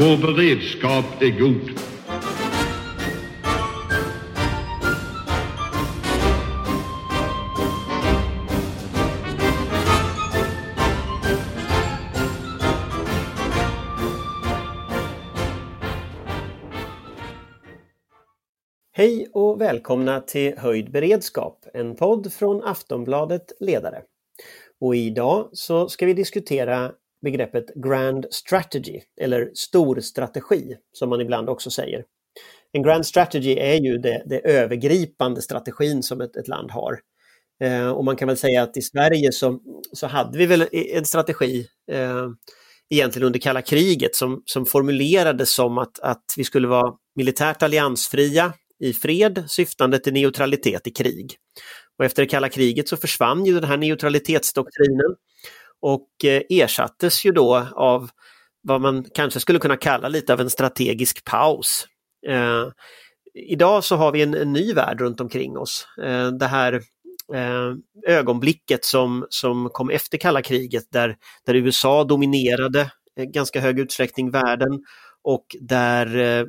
Vår beredskap är god. Hej och välkomna till Höjd beredskap, en podd från Aftonbladet Ledare. Och idag så ska vi diskutera begreppet Grand Strategy eller stor strategi som man ibland också säger. En Grand Strategy är ju det, det övergripande strategin som ett, ett land har. Eh, och man kan väl säga att i Sverige så, så hade vi väl e-, en strategi eh, egentligen under kalla kriget som, som formulerades som att, att vi skulle vara militärt alliansfria i fred syftande till neutralitet i krig. Och efter det kalla kriget så försvann ju den här neutralitetsdoktrinen och eh, ersattes ju då av vad man kanske skulle kunna kalla lite av en strategisk paus. Eh, idag så har vi en, en, ny värld runt omkring oss. Eh, det här eh, ögonblicket som, som kom efter kalla kriget där, där USA dominerade i ganska hög utsträckning världen och där eh,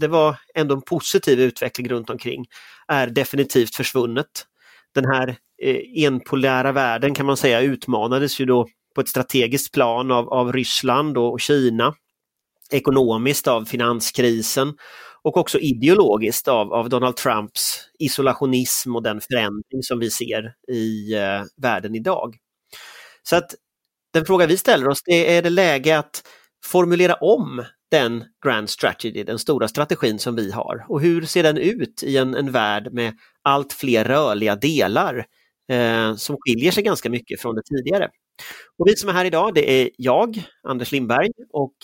det var ändå en positiv utveckling runt omkring, är definitivt försvunnet. Den här eh, enpolära världen kan man säga utmanades ju då på ett strategiskt plan av, av Ryssland och Kina, ekonomiskt av finanskrisen och också ideologiskt av, av Donald Trumps isolationism och den förändring som vi ser i eh, världen idag. Så att den fråga vi ställer oss det är det läge att formulera om den grand strategy, den stora strategin som vi har. Och hur ser den ut i en, en värld med allt fler rörliga delar eh, som skiljer sig ganska mycket från det tidigare. Och vi som är här idag det är jag, Anders Lindberg och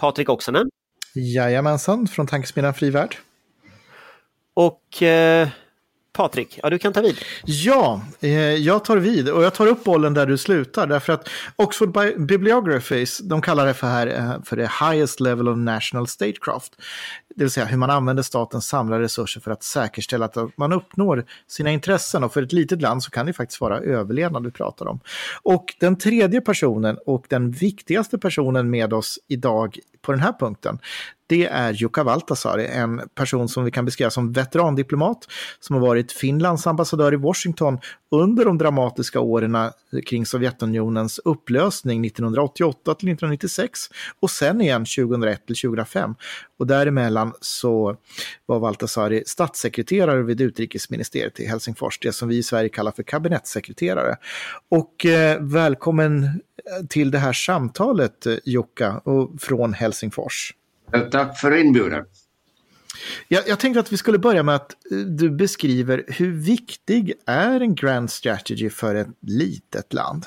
Patrik Oksanen. Jajamensan, från Tankesmedjan Frivärd. Och eh, Patrik, ja du kan ta vid. Ja, eh, jag tar vid och jag tar upp bollen där du slutar. Därför att Oxford Bibliographies, de kallar det för, här, eh, för det highest level of national statecraft. Det vill säga hur man använder statens samlade resurser för att säkerställa att man uppnår sina intressen. Och för ett litet land så kan det faktiskt vara överlevnad vi pratar om. Och den tredje personen och den viktigaste personen med oss idag på den här punkten, det är Jukka Valtasari, en person som vi kan beskriva som veterandiplomat som har varit Finlands ambassadör i Washington under de dramatiska åren kring Sovjetunionens upplösning 1988 till 1996 och sen igen 2001 till 2005. Och däremellan så var Valtasari statssekreterare vid utrikesministeriet i Helsingfors, det som vi i Sverige kallar för kabinettssekreterare. Och eh, välkommen till det här samtalet eh, Jukka och från Helsingfors. Tack för inbjudan. Jag, jag tänkte att vi skulle börja med att eh, du beskriver hur viktig är en grand strategy för ett litet land?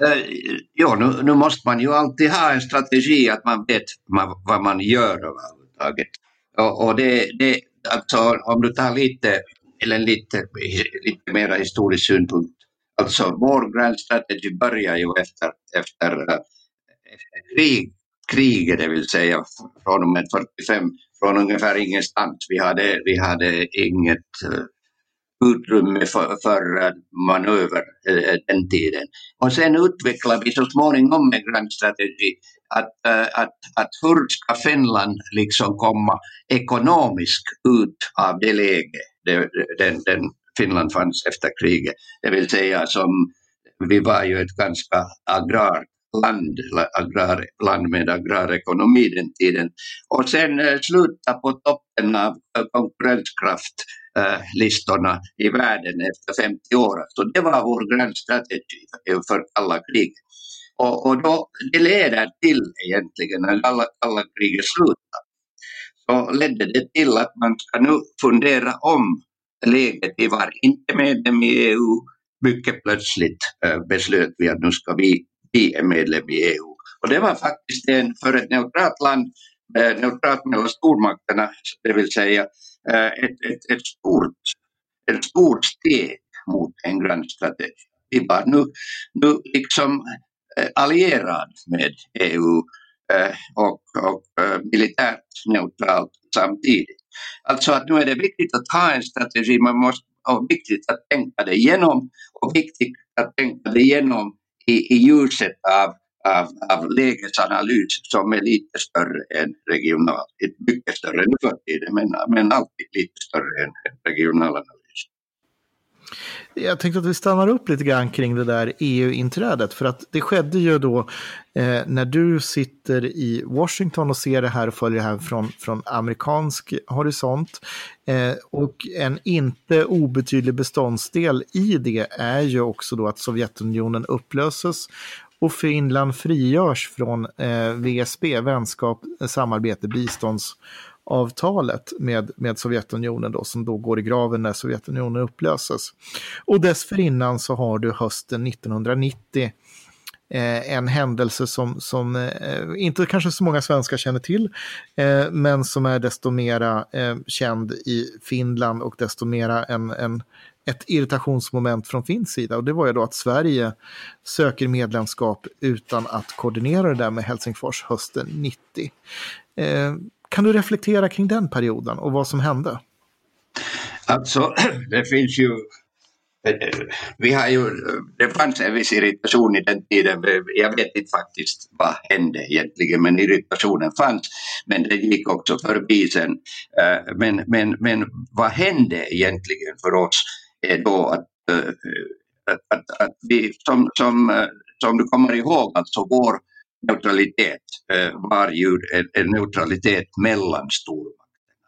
Uh, ja, nu, nu, måste man ju alltid ha en strategi att man vet man, vad man gör överhuvudtaget. Och, och det, det, alltså, om du tar lite, eller lite, lite mera historisk synpunkt. Alltså vår grand strategy börjar ju efter, efter uh, krig kriget, det vill säga från och med 45, från ungefär ingenstans. Vi hade, vi hade inget eh, utrymme för, för eh, manöver eh, den tiden. Och sen utvecklade vi så småningom en grannstrategi att, att, att hur ska Finland liksom komma ekonomiskt ut av det läge den, den Finland fanns efter kriget. Det vill säga som vi var ju ett ganska agrart land, agrar, land med agrarekonomi den tiden. Och sen eh, sluta på toppen av konkurrenskraftlistorna eh, i världen efter 50 år. Så det var vår grannstrategi för kalla kriget. Och, och då, det leder till egentligen, när alla kalla kriget slutar, så ledde det till att man ska nu fundera om läget. Vi var inte medlem i EU, mycket plötsligt eh, beslöt vi att nu ska vi vi är medlem i EU. Och det var faktiskt en, för ett neutralt land, eh, neutralt mellan stormakterna, det vill säga eh, ett, ett, ett, stort, ett stort steg mot en grannstrategi. Vi var nu, nu liksom eh, allierad med EU eh, och, och eh, militärt neutralt samtidigt. Alltså att nu är det viktigt att ha en strategi, man måste, och viktigt att tänka det igenom och viktigt att tänka det igenom i, i ljuset av, av, av lägesanalys som är lite större än regional, mycket större nu för tiden, men, men alltid lite större än regional analys. Jag tänkte att vi stannar upp lite grann kring det där EU-inträdet. För att det skedde ju då eh, när du sitter i Washington och ser det här och följer det här från, från amerikansk horisont. Eh, och en inte obetydlig beståndsdel i det är ju också då att Sovjetunionen upplöses och Finland frigörs från eh, VSB, vänskap, samarbete, bistånds avtalet med, med Sovjetunionen då, som då går i graven när Sovjetunionen upplöses. Och dessförinnan så har du hösten 1990 eh, en händelse som, som eh, inte kanske så många svenskar känner till, eh, men som är desto mera eh, känd i Finland och desto mera en, en, ett irritationsmoment från finsk sida. Och det var ju då att Sverige söker medlemskap utan att koordinera det där med Helsingfors hösten 90. Kan du reflektera kring den perioden och vad som hände? Alltså, det finns ju eh, eh, vi har ju, det fanns en viss irritation i den tiden. Jag vet inte faktiskt vad hände egentligen, men irritationen fanns. Men det gick också förbi sen. Eh, men, men, men vad hände egentligen för oss är då att, att, att, att vi, som, som, som du kommer ihåg, alltså vår neutralitet eh, var ju en neutralitet mellan stormakterna.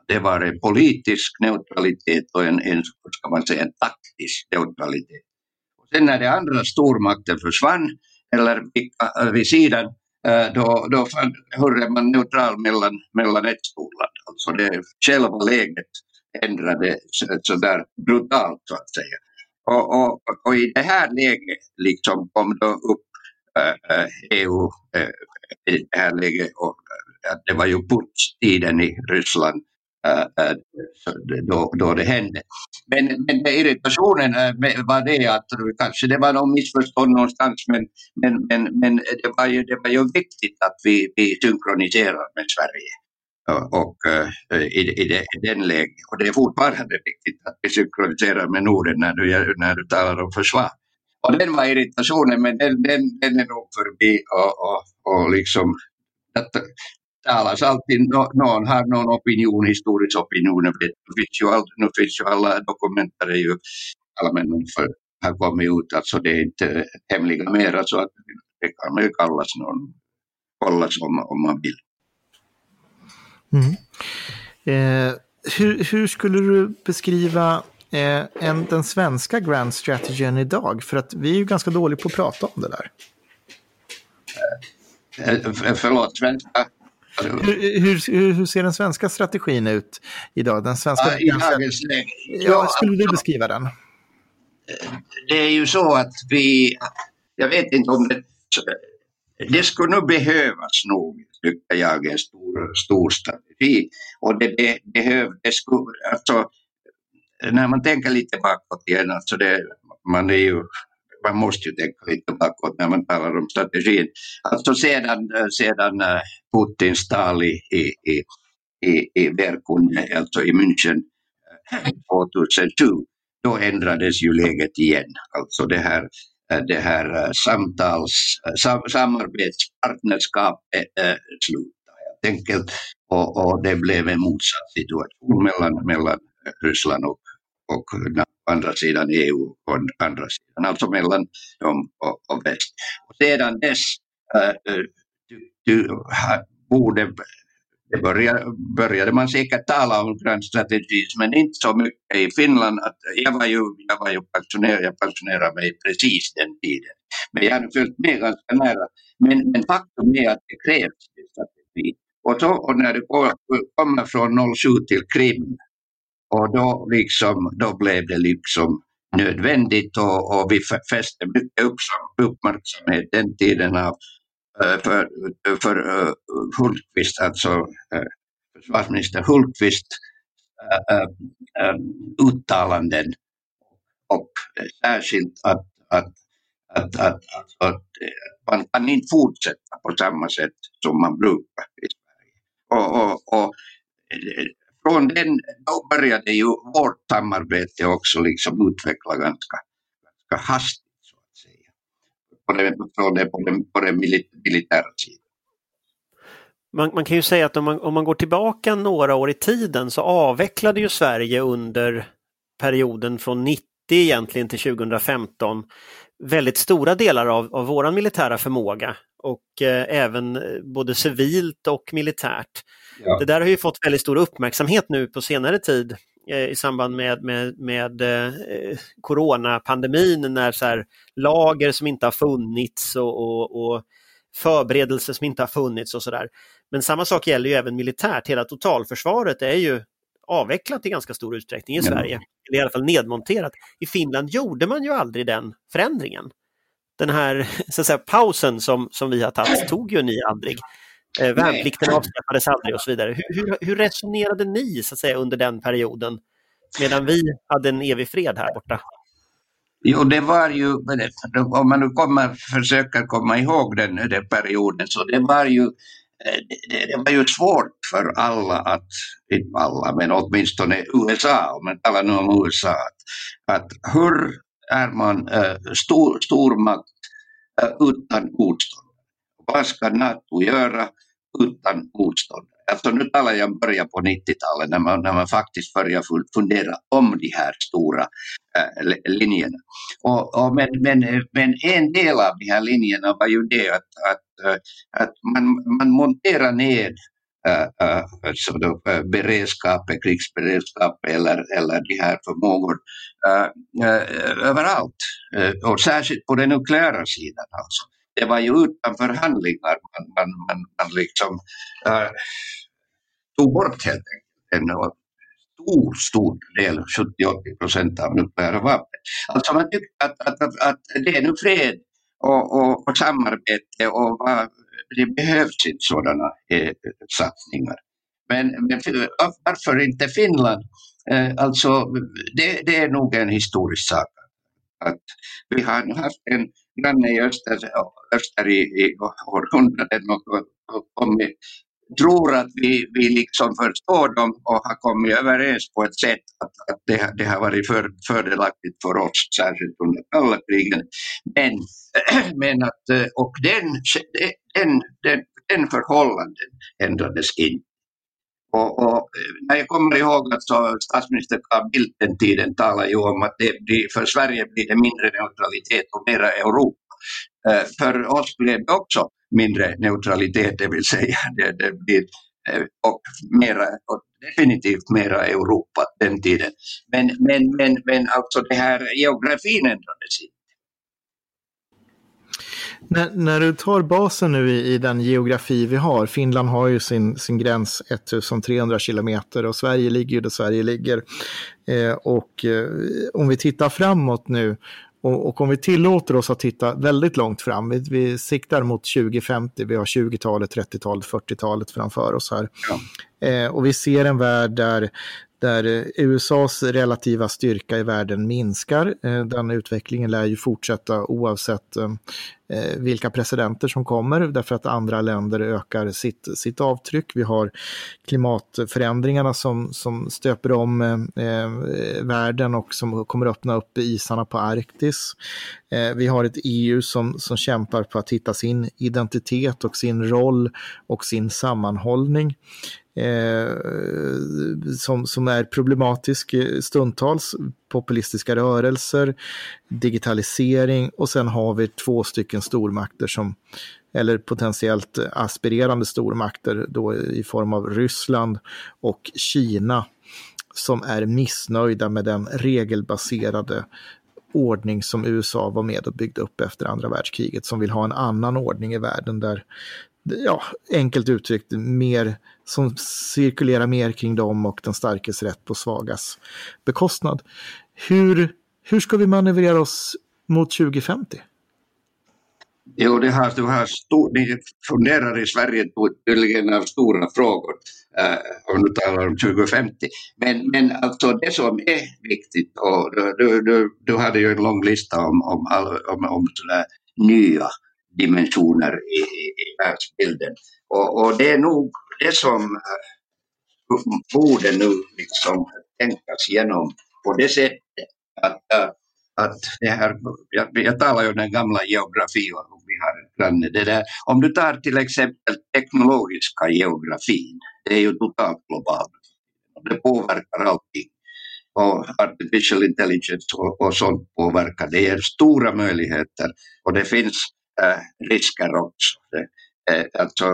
Det var en politisk neutralitet och en, en, ska man säga, en taktisk neutralitet. Och sen när de andra stormakten försvann, eller vid eh, sidan, eh, då, då hörde man neutral mellan, mellan ett storland. Alltså det, själva läget ändrades sådär brutalt så att säga. Och, och, och, i det här läget liksom kom då upp Eh, EU eh, i det här läget. Och eh, det var ju putstiden i Ryssland då, då det hände. Men, men irritationen var det att kanske det var något missförstånd någonstans men, men, men, men det, var ju, det var ju viktigt att vi, vi synkroniserar med Sverige och, i, i, det, i den läget. Och det är fortfarande viktigt att vi synkroniserar med Norden när du, när du talar om försvar. Och den var irritationen, men den, den, den är nog förbi och, och, och liksom att talas alltid, någon har någon opinion, historisk opinion, det finns ju all, nu finns ju alla dokumenter ju allmänna för har kommit ut, alltså det är inte hemliga mera så alltså att det kan man ju kallas någon, kollas om, om man vill. Mm. Eh, hur, hur skulle du beskriva eh, än den svenska grand strategin idag? För att vi är ju ganska dåliga på att prata om det där. Eh, förlåt, svenska? Hur, hur, hur, ser den svenska strategin ut idag? Den svenska ja, I dagens läge? Ja, skulle du beskriva den? Det är ju så att vi, jag vet inte om det, det skulle nog behövas nog, tycker jag, en stor, stor strategi. Och det, det, behöv, det skulle, alltså, när man tänker lite bakåt igen, alltså det, man, är ju, man måste ju tänka lite bakåt när man talar om strategin. Alltså sedan, sedan eh, Putins tal i, i, i, i, i alltså i München eh, 2007, då ändrades ju läget igen. Alltså det här, eh, det här samtals, sam, samarbetspartnerskapet äh, slutade helt enkelt och, och det blev en motsatt situation mellan, mellan Ryssland och och på andra sidan EU och andra sidan, alltså mellan dem och, och väst. Och sedan dess äh, äh du, borde det började, började man säkert tala om grannstrategi, men inte så mycket i Finland. Att jag var ju, jag var ju pensionerad, jag pensionerade mig precis den tiden. Men jag hade följt med ganska nära. Men, men faktum är att det krävs en strategi. Och, så, och när det kommer från 07 till Krim och då, liksom, då blev det liksom nödvändigt och, och vi fäste mycket uppmärksamhet den tiden av, eh, för, för uh, Hultqvist, alltså uh, försvarsminister Hultqvist uh, uh, uttalanden och särskilt att, att, att, att, alltså, att, att man kan inte fortsätta på samma sätt som man brukar i Sverige. Och, och, och den, då började ju vårt samarbete också liksom utveckla ganska, ganska hastigt. Så att säga. på den, på den, på den, på den militära sidan. Man, man, kan ju säga att om man, om man går tillbaka några år i tiden så avvecklade ju Sverige under perioden från 90 egentligen till 2015 väldigt stora delar av, av våran militära förmåga och eh, även eh, både civilt och militärt. Ja. Det där har ju fått väldigt stor uppmärksamhet nu på senare tid eh, i samband med, med, med eh, coronapandemin när så här, lager som inte har funnits och, och, och förberedelser som inte har funnits och sådär. Men samma sak gäller ju även militärt. Hela totalförsvaret är ju avvecklat i ganska stor utsträckning i Sverige. Eller i alla fall nedmonterat. I Finland gjorde man ju aldrig den förändringen. Den här så att säga, pausen som, som vi har tagit tog ju ni aldrig. Eh, värnplikten avskaffades aldrig och så vidare. Hur, hur, hur, resonerade ni så att säga, under den perioden medan vi hade en evig fred här borta? Jo, det var ju, om man nu kommer, försöker komma ihåg den, den perioden, så det var ju Eh, det, det, var ju svårt för alla att, inte alla, men åtminstone USA, om man talar nu om USA, att, att hur är man äh, stor, stormakt äh, utan motstånd? Vad ska NATO göra utan motstånd? Alltså nu talar jag om början på 90-talet när man, när man faktiskt börjar fundera om de här stora äh, linjerna. Och, och men, men, men en del av de här linjerna var ju det att, att att man, man monterar ned alltså då, äh, beredskapet, krigsberedskap eller, eller de här förmågor äh, äh, överallt. och särskilt på den nukleära sidan. Alltså. Det var ju utan förhandlingar man, man, man, man liksom tog bort helt enkelt en stor, stor del, 70-80 procent av nukleära vapen. Alltså man tyckte att, att, att, att det är nu fred och, och, och samarbete och vad, det behövs inte sådana eh, satsningar. Men, men varför inte Finland? Eh, alltså, det, det, är nog en historisk sak. Att vi har haft en granne i öster, öster i, i århundraden och, och kommit tror att vi, vi liksom förstår dem och har kommit överens på ett sätt att, att det, det har varit för, fördelaktigt för oss, särskilt under kalla krigen. Men, men att, eh, och den, den, den, den förhållanden ändrades inte. Och, och, eh, när jag kommer ihåg att så statsminister Carl Bildt den tiden talade ju om att det, det, för Sverige blir det mindre neutralitet och mera Europa. Eh, för oss blev det också mindre neutralitet, det vill säga det, det blir eh, och, mera, och definitivt mera Europa den tiden. Men, men, men, men alltså det här geografin ändrades inte. När, när, du tar basen nu i, i, den geografi vi har, Finland har ju sin, sin gräns 1300 kilometer och Sverige ligger ju där Sverige ligger. Eh, och eh, om vi tittar framåt nu och, och, om vi tillåter oss att titta väldigt långt fram, vi, vi siktar mot 2050, vi har 20-talet, 30-talet, 40-talet framför oss här. Ja. Eh, och vi ser en värld där, där USAs relativa styrka i världen minskar. Eh, den utvecklingen lär ju fortsätta oavsett eh, Eh, vilka presidenter som kommer därför att andra länder ökar sitt, sitt avtryck. Vi har klimatförändringarna som, som stöper om eh, eh världen och som kommer öppna upp isarna på Arktis. Eh, vi har ett EU som, som kämpar på att hitta sin identitet och sin roll och sin sammanhållning. Eh, som, som är problematisk stundtals. Populistiska rörelser, digitalisering och sen har vi två stycken stormakter som eller potentiellt aspirerande stormakter då i form av Ryssland och Kina som är missnöjda med den regelbaserade ordning som USA var med och byggde upp efter andra världskriget, som vill ha en annan ordning i världen där, ja, enkelt uttryckt, mer som cirkulerar mer kring dem och den starkes rätt på svagas bekostnad. Hur, hur ska vi manövrera oss mot 2050? Jo, det här, det här stor, ni funderar i Sverige tydligen av stora frågor eh, om du talar om 2050. Men, men alltså det som är viktigt, och du, du, du hade ju en lång lista om, om, om, om sådana nya dimensioner i, i, i världsbilden. Och, och det är nog det som eh, borde nu liksom tänkas igenom på det sättet att, äh, att det här, jag, jag talar ju om den gamla geografin och vi har granne. Det där, om du tar till exempel teknologiska geografin, det är ju totalt globalt. Det påverkar allting. Och artificial intelligence och, och sånt påverkar. Det ger stora möjligheter och det finns äh, risker också. Det, äh, alltså,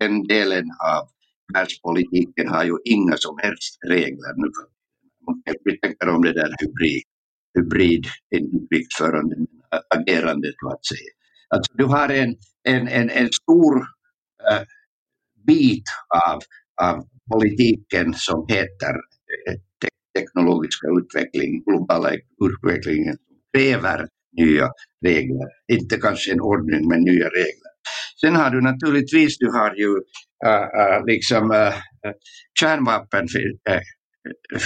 den delen av världspolitiken har ju inga som helst regler nu. Vi tänker om det där hybrid, hybrid krigförande agerande så att säga. Alltså, du har en, en, en, en stor äh, bit av, av politiken som heter äh, te teknologiska utveckling, globala utvecklingen kräver nya regler. Inte kanske en ordning men nya regler. Sen har du naturligtvis, du har ju äh, liksom kärnvapen,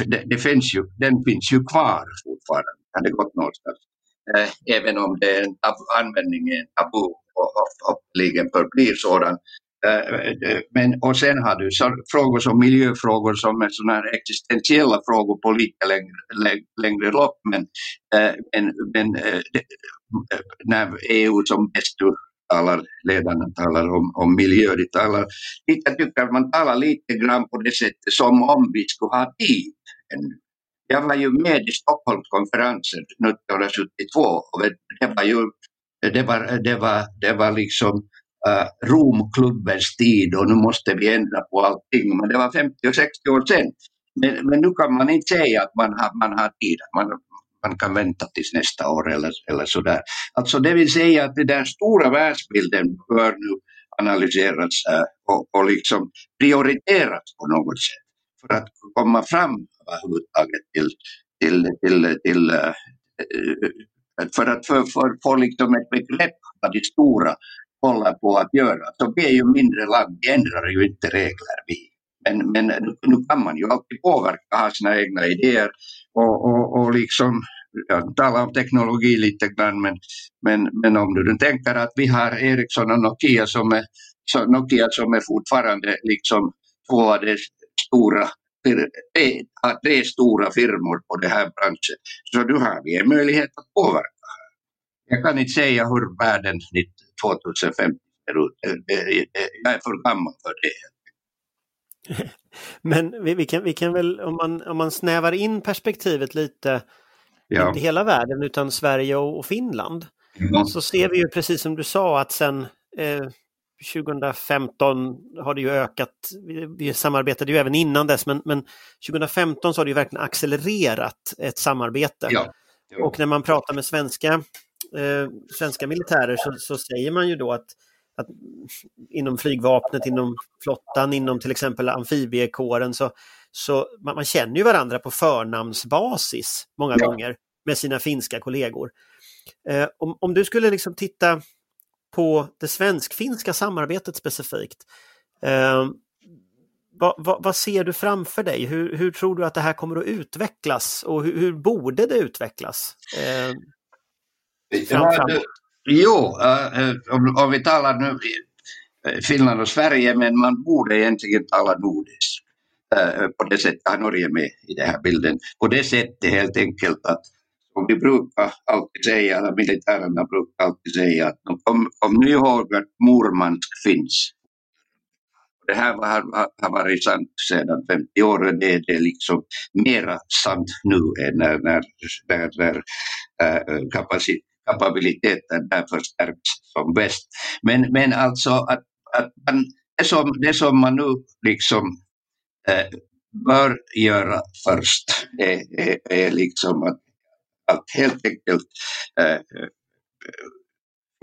det, det, finns ju, den finns ju kvar fortfarande, har det gått någonstans. Eh, även om det är en användning är en tabu och hoppeligen förblir sådan. Eh, eh, men, och sen har du så, frågor som miljöfrågor som är sådana här existentiella frågor på lite längre, längre lopp. Men, men, men när EU som bäst talar, ledarna talar om, om miljö. De talar, jag tycker att man talar lite grann på det sättet som om vi skulle ha tid ännu. Jag var ju med i Stockholmskonferensen 1972 och det var ju det var, det var, det var liksom uh, Romklubbens tid och nu måste vi ändra på allting. Men det var 50 och 60 år sedan. Men, men nu kan man inte säga att man har, man har tid. Man, man kan vänta tills nästa år eller, eller sådär. Alltså det vill säga att den där stora världsbilden bör nu analyseras äh, och, och liksom prioriteras på något sätt för att komma fram överhuvudtaget till, till, till, till äh, för att få för, få liksom ett begrepp vad de stora håller på att göra. Så vi är ju mindre land, vi ändrar ju inte regler vi. Men, men nu kan man ju alltid påverka, ha sina egna idéer och, och, och liksom jag talar om teknologi lite grann, men, men, men om du tänker att vi har Ericsson och Nokia som är, så Nokia som är fortfarande liksom två av de stora tre, är stora firmor på den här branschen. Så nu har vi en möjlighet att påverka. Jag kan inte säga hur världen 2050 ser ut. Jag är för gammal för det. Men vi, vi, kan, vi kan väl, om man, om man snävar in perspektivet lite, ja. inte hela världen utan Sverige och, och Finland, mm. så ser vi ju precis som du sa att sen eh, 2015 har det ju ökat, vi, vi samarbetade ju även innan dess, men, men 2015 så har det ju verkligen accelererat ett samarbete. Ja. Och när man pratar med svenska, eh, svenska militärer så, så säger man ju då att att inom flygvapnet, inom flottan, inom till exempel amfibiekåren så, så man, man känner ju varandra på förnamnsbasis många ja. gånger med sina finska kollegor. Eh, om, om du skulle liksom titta på det svensk-finska samarbetet specifikt, eh, vad, vad, vad, ser du framför dig? Hur, hur, tror du att det här kommer att utvecklas och hur, hur borde det utvecklas? Eh, fram, framåt? Jo, eh, eh, om, vi talar nu eh, Finland och Sverige, men man borde egentligen tala nordiskt. På det sättet har Norge med i den här bilden. På det sättet helt enkelt att som vi brukar alltid säga, eller militärerna brukar alltid säga att kom, kom nu ihåg att Murmansk finns. Det här har, har varit sant sedan 50 år och det, det är liksom mera sant nu än när, när, när, när äh, kapacitet kapabiliteten där förstärks som bäst. Men, men alltså att, att man, det, som, det som man nu liksom eh, bör göra först är, är, är liksom att, att helt enkelt eh,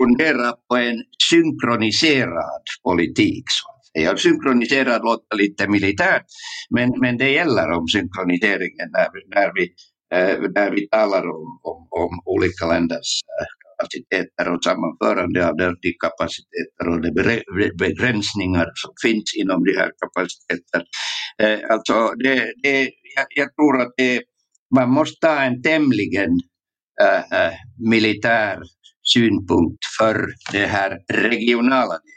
fundera på en synkroniserad politik. Så Ja, synkroniserad låter lite militärt, men, men det gäller om synkroniseringen när, när vi där vi talar om, om, om olika länders eh, kapaciteter och sammanförande av de kapaciteter och de begränsningar som finns inom de här kapaciteterna. Eh, alltså det, det, jag, jag tror att det, man måste ha en tämligen äh, militär synpunkt för den här regionala delen.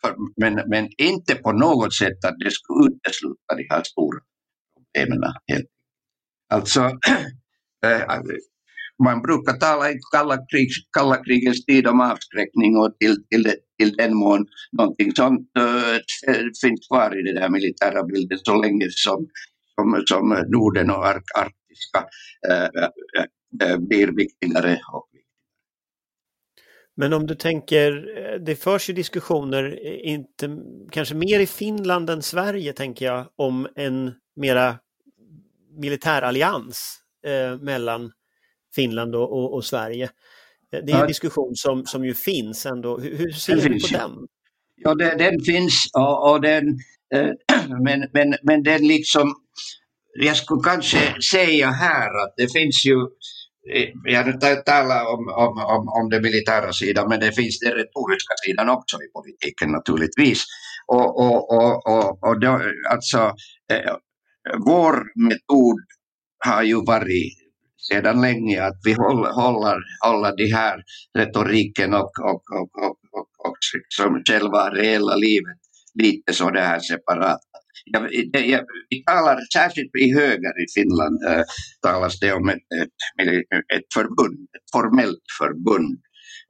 För, men, men inte på något sätt att det skulle utesluta de här stora problemen. Alltså, äh, man brukar tala i kalla, krig, kalla krigets tid om avskräckning och till, till, till den mån någonting sånt äh, finns kvar i den där militära bilden så länge som, som, som Norden och Arktiska äh, äh, blir viktigare och men om du tänker, det förs ju diskussioner, inte, kanske mer i Finland än Sverige tänker jag, om en mera militärallians eh, mellan Finland och, och, och, Sverige. Det är en diskussion som, som ju finns ändå. Hur, hur ser du på den? Ja, den, den finns och, och den, eh, men, men, men den liksom, jag skulle kanske säga här att det finns ju jag har inte talat om, om, om, om den militära sidan, men det finns den retoriska sidan också i politiken naturligtvis. Och, och, och, och, och då, alltså, eh, vår metod har ju varit sedan länge att vi håller, håller, håller de här retoriken och, och, och, och, och, och som själva reella livet lite så det här separat. Jag, jag, vi talar särskilt i höger i Finland äh, talas det om ett, ett, ett förbund, ett formellt förbund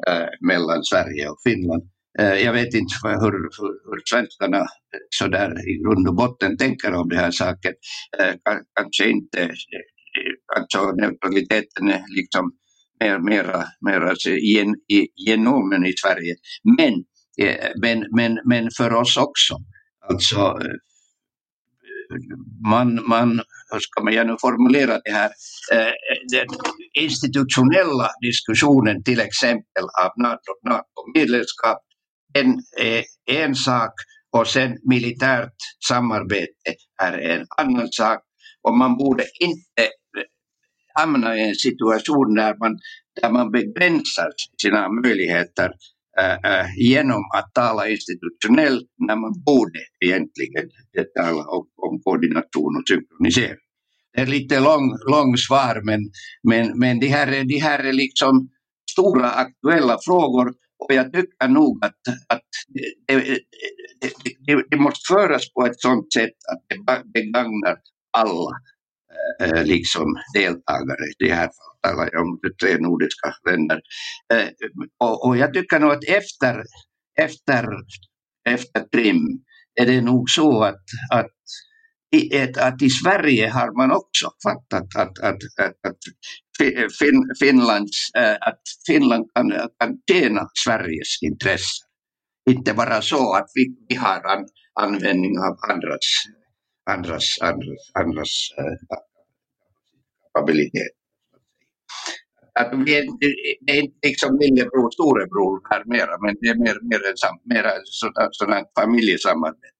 äh, mellan Sverige och Finland. Eh, jag vet inte hur, hur, hur svenskarna eh, så där i grund och botten tänker om den här saken. Eh, kanske inte, alltså neutraliteten är liksom mer, mera, mera alltså gen, genomen i Sverige. Men, men, men, men för oss också. Alltså man, man hur ska man nu formulera det här, den institutionella diskussionen till exempel av NATO-medlemskap, en eh, en sak och sen militärt samarbete är en annan sak. Och man borde inte eh, hamna i en situation där man, där man begränsar sina möjligheter äh, genom att tala institutionellt när man borde egentligen tala om, om koordination och synkronisering. Det är lite lång, lång svar men, men, men det, här är, det här är liksom stora aktuella frågor och jag tycker nog att, att det, det, det, det måste föras på ett sådant sätt att det begagnar alla eh, eh, liksom deltagare. Det här talar jag om de tre nordiska länder. Eh, och, och, jag tycker nog att efter, efter, efter Krim är det nog så att, att i, att i Sverige har man också fattat att, att, att, att fin, Finlands, att Finland kan, kan tjäna Sveriges intresse. Inte bara så att vi, vi har an, användning av andras, andras, andras, andras kapabilitet. Att vi är, det är inte liksom lillebror, storebror här mera, men det är mer, mer, mer sådant familjesamarbete.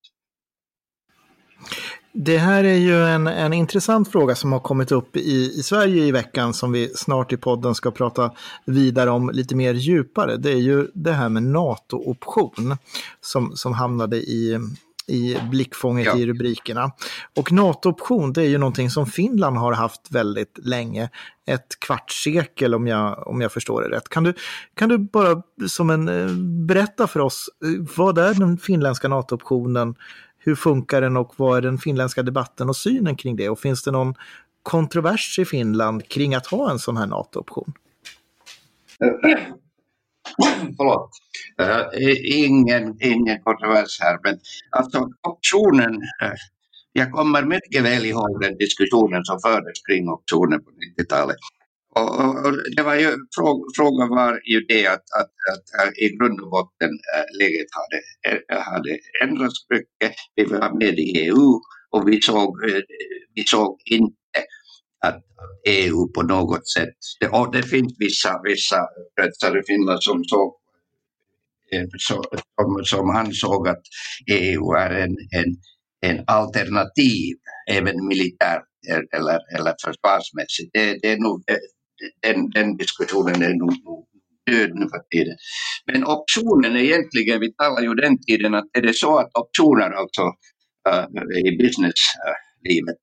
Det här är ju en, en intressant fråga som har kommit upp i, i Sverige i veckan som vi snart i podden ska prata vidare om lite mer djupare. Det är ju det här med NATO-option som, som hamnade i, i blickfånget ja. i rubrikerna. Och NATO-option det är ju någonting som Finland har haft väldigt länge. Ett kvartssekel om jag, om jag förstår det rätt. Kan du, kan du bara som en, eh, berätta för oss, eh, vad är den finländska NATO-optionen? Hur funkar den och vad är den finländska debatten och synen kring det? Och finns det någon kontrovers i Finland kring att ha en sån här NATO-option? Förlåt. Uh, ingen, ingen kontrovers här, men alltså optionen, uh, jag kommer mycket väl ihåg den diskussionen som fördes kring optionen på 90-talet. Och, och, och, det var ju, frågan var ju det att, att, att, i grund och botten äh, läget hade, äh, hade ändrats mycket. Vi var med i EU och vi såg, äh, vi såg inte att EU på något sätt, det, och det finns vissa, vissa kretsar i Finland som såg som, som ansåg att EU är en, en, en alternativ, även militärt eller, eller försvarsmässigt. Det, det är nog den, den diskussionen är nog död nu för tiden. Men optionen är egentligen, vi talar ju den tiden att är det så att optioner alltså uh, i businesslivet,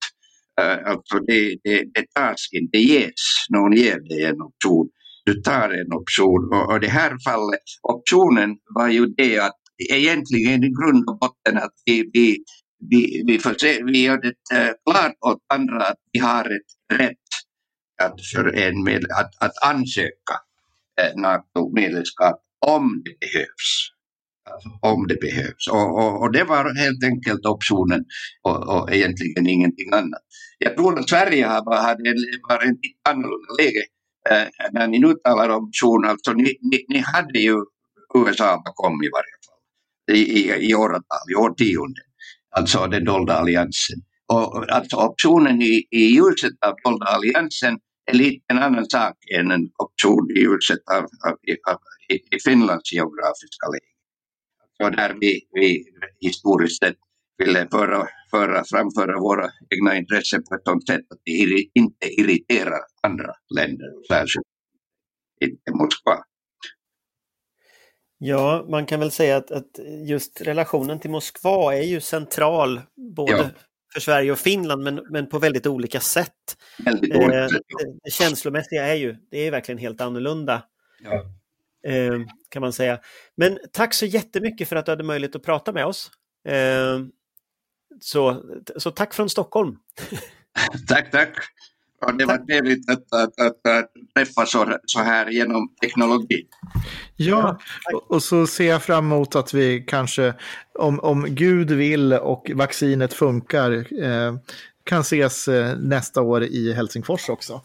uh, alltså det, det, det tas inte, det ges, någon ger dig en option. Du tar en option och, och det här fallet, optionen var ju det att egentligen i grund och botten att vi, vi, vi, vi, vi gör det uh, klart åt andra att vi har ett rätt att, för en med, att, att ansöka eh, NATO-medlemskap om det behövs. Alltså, om det behövs. Och, och, och, det var helt enkelt optionen och, och egentligen ingenting annat. Jag tror att Sverige har, hade var ett annorlunda läge eh, när ni nu talar om option. Alltså, ni, ni, ni hade ju USA bakom i varje fall i, i, i åratal, i årtionden. Alltså den dolda alliansen. Och, alltså optionen i, i ljuset av dolda alliansen är lite en annan sak än en option i ljuset av, av, av i, i Finlands geografiska läge. Så där vi, vi historiskt sett ville föra, föra, framföra våra egna intressen på ett sådant sätt att det inte irriterar andra länder, särskilt inte Moskva. Ja, man kan väl säga att, att, just relationen till Moskva är ju central både ja. För Sverige och Finland men, men på väldigt olika sätt. Väldigt eh, det, känslomässiga är ju, det är verkligen helt annorlunda. Ja. Eh, kan man säga. Men tack så jättemycket för att du hade möjlighet att prata med oss. Eh, så, så tack från Stockholm. tack, tack. Ja, det var trevligt att, att, att, att träffas så, så här genom teknologi. Ja, och så ser jag fram emot att vi kanske, om, om Gud vill och vaccinet funkar, eh, kan ses eh, nästa år i Helsingfors också.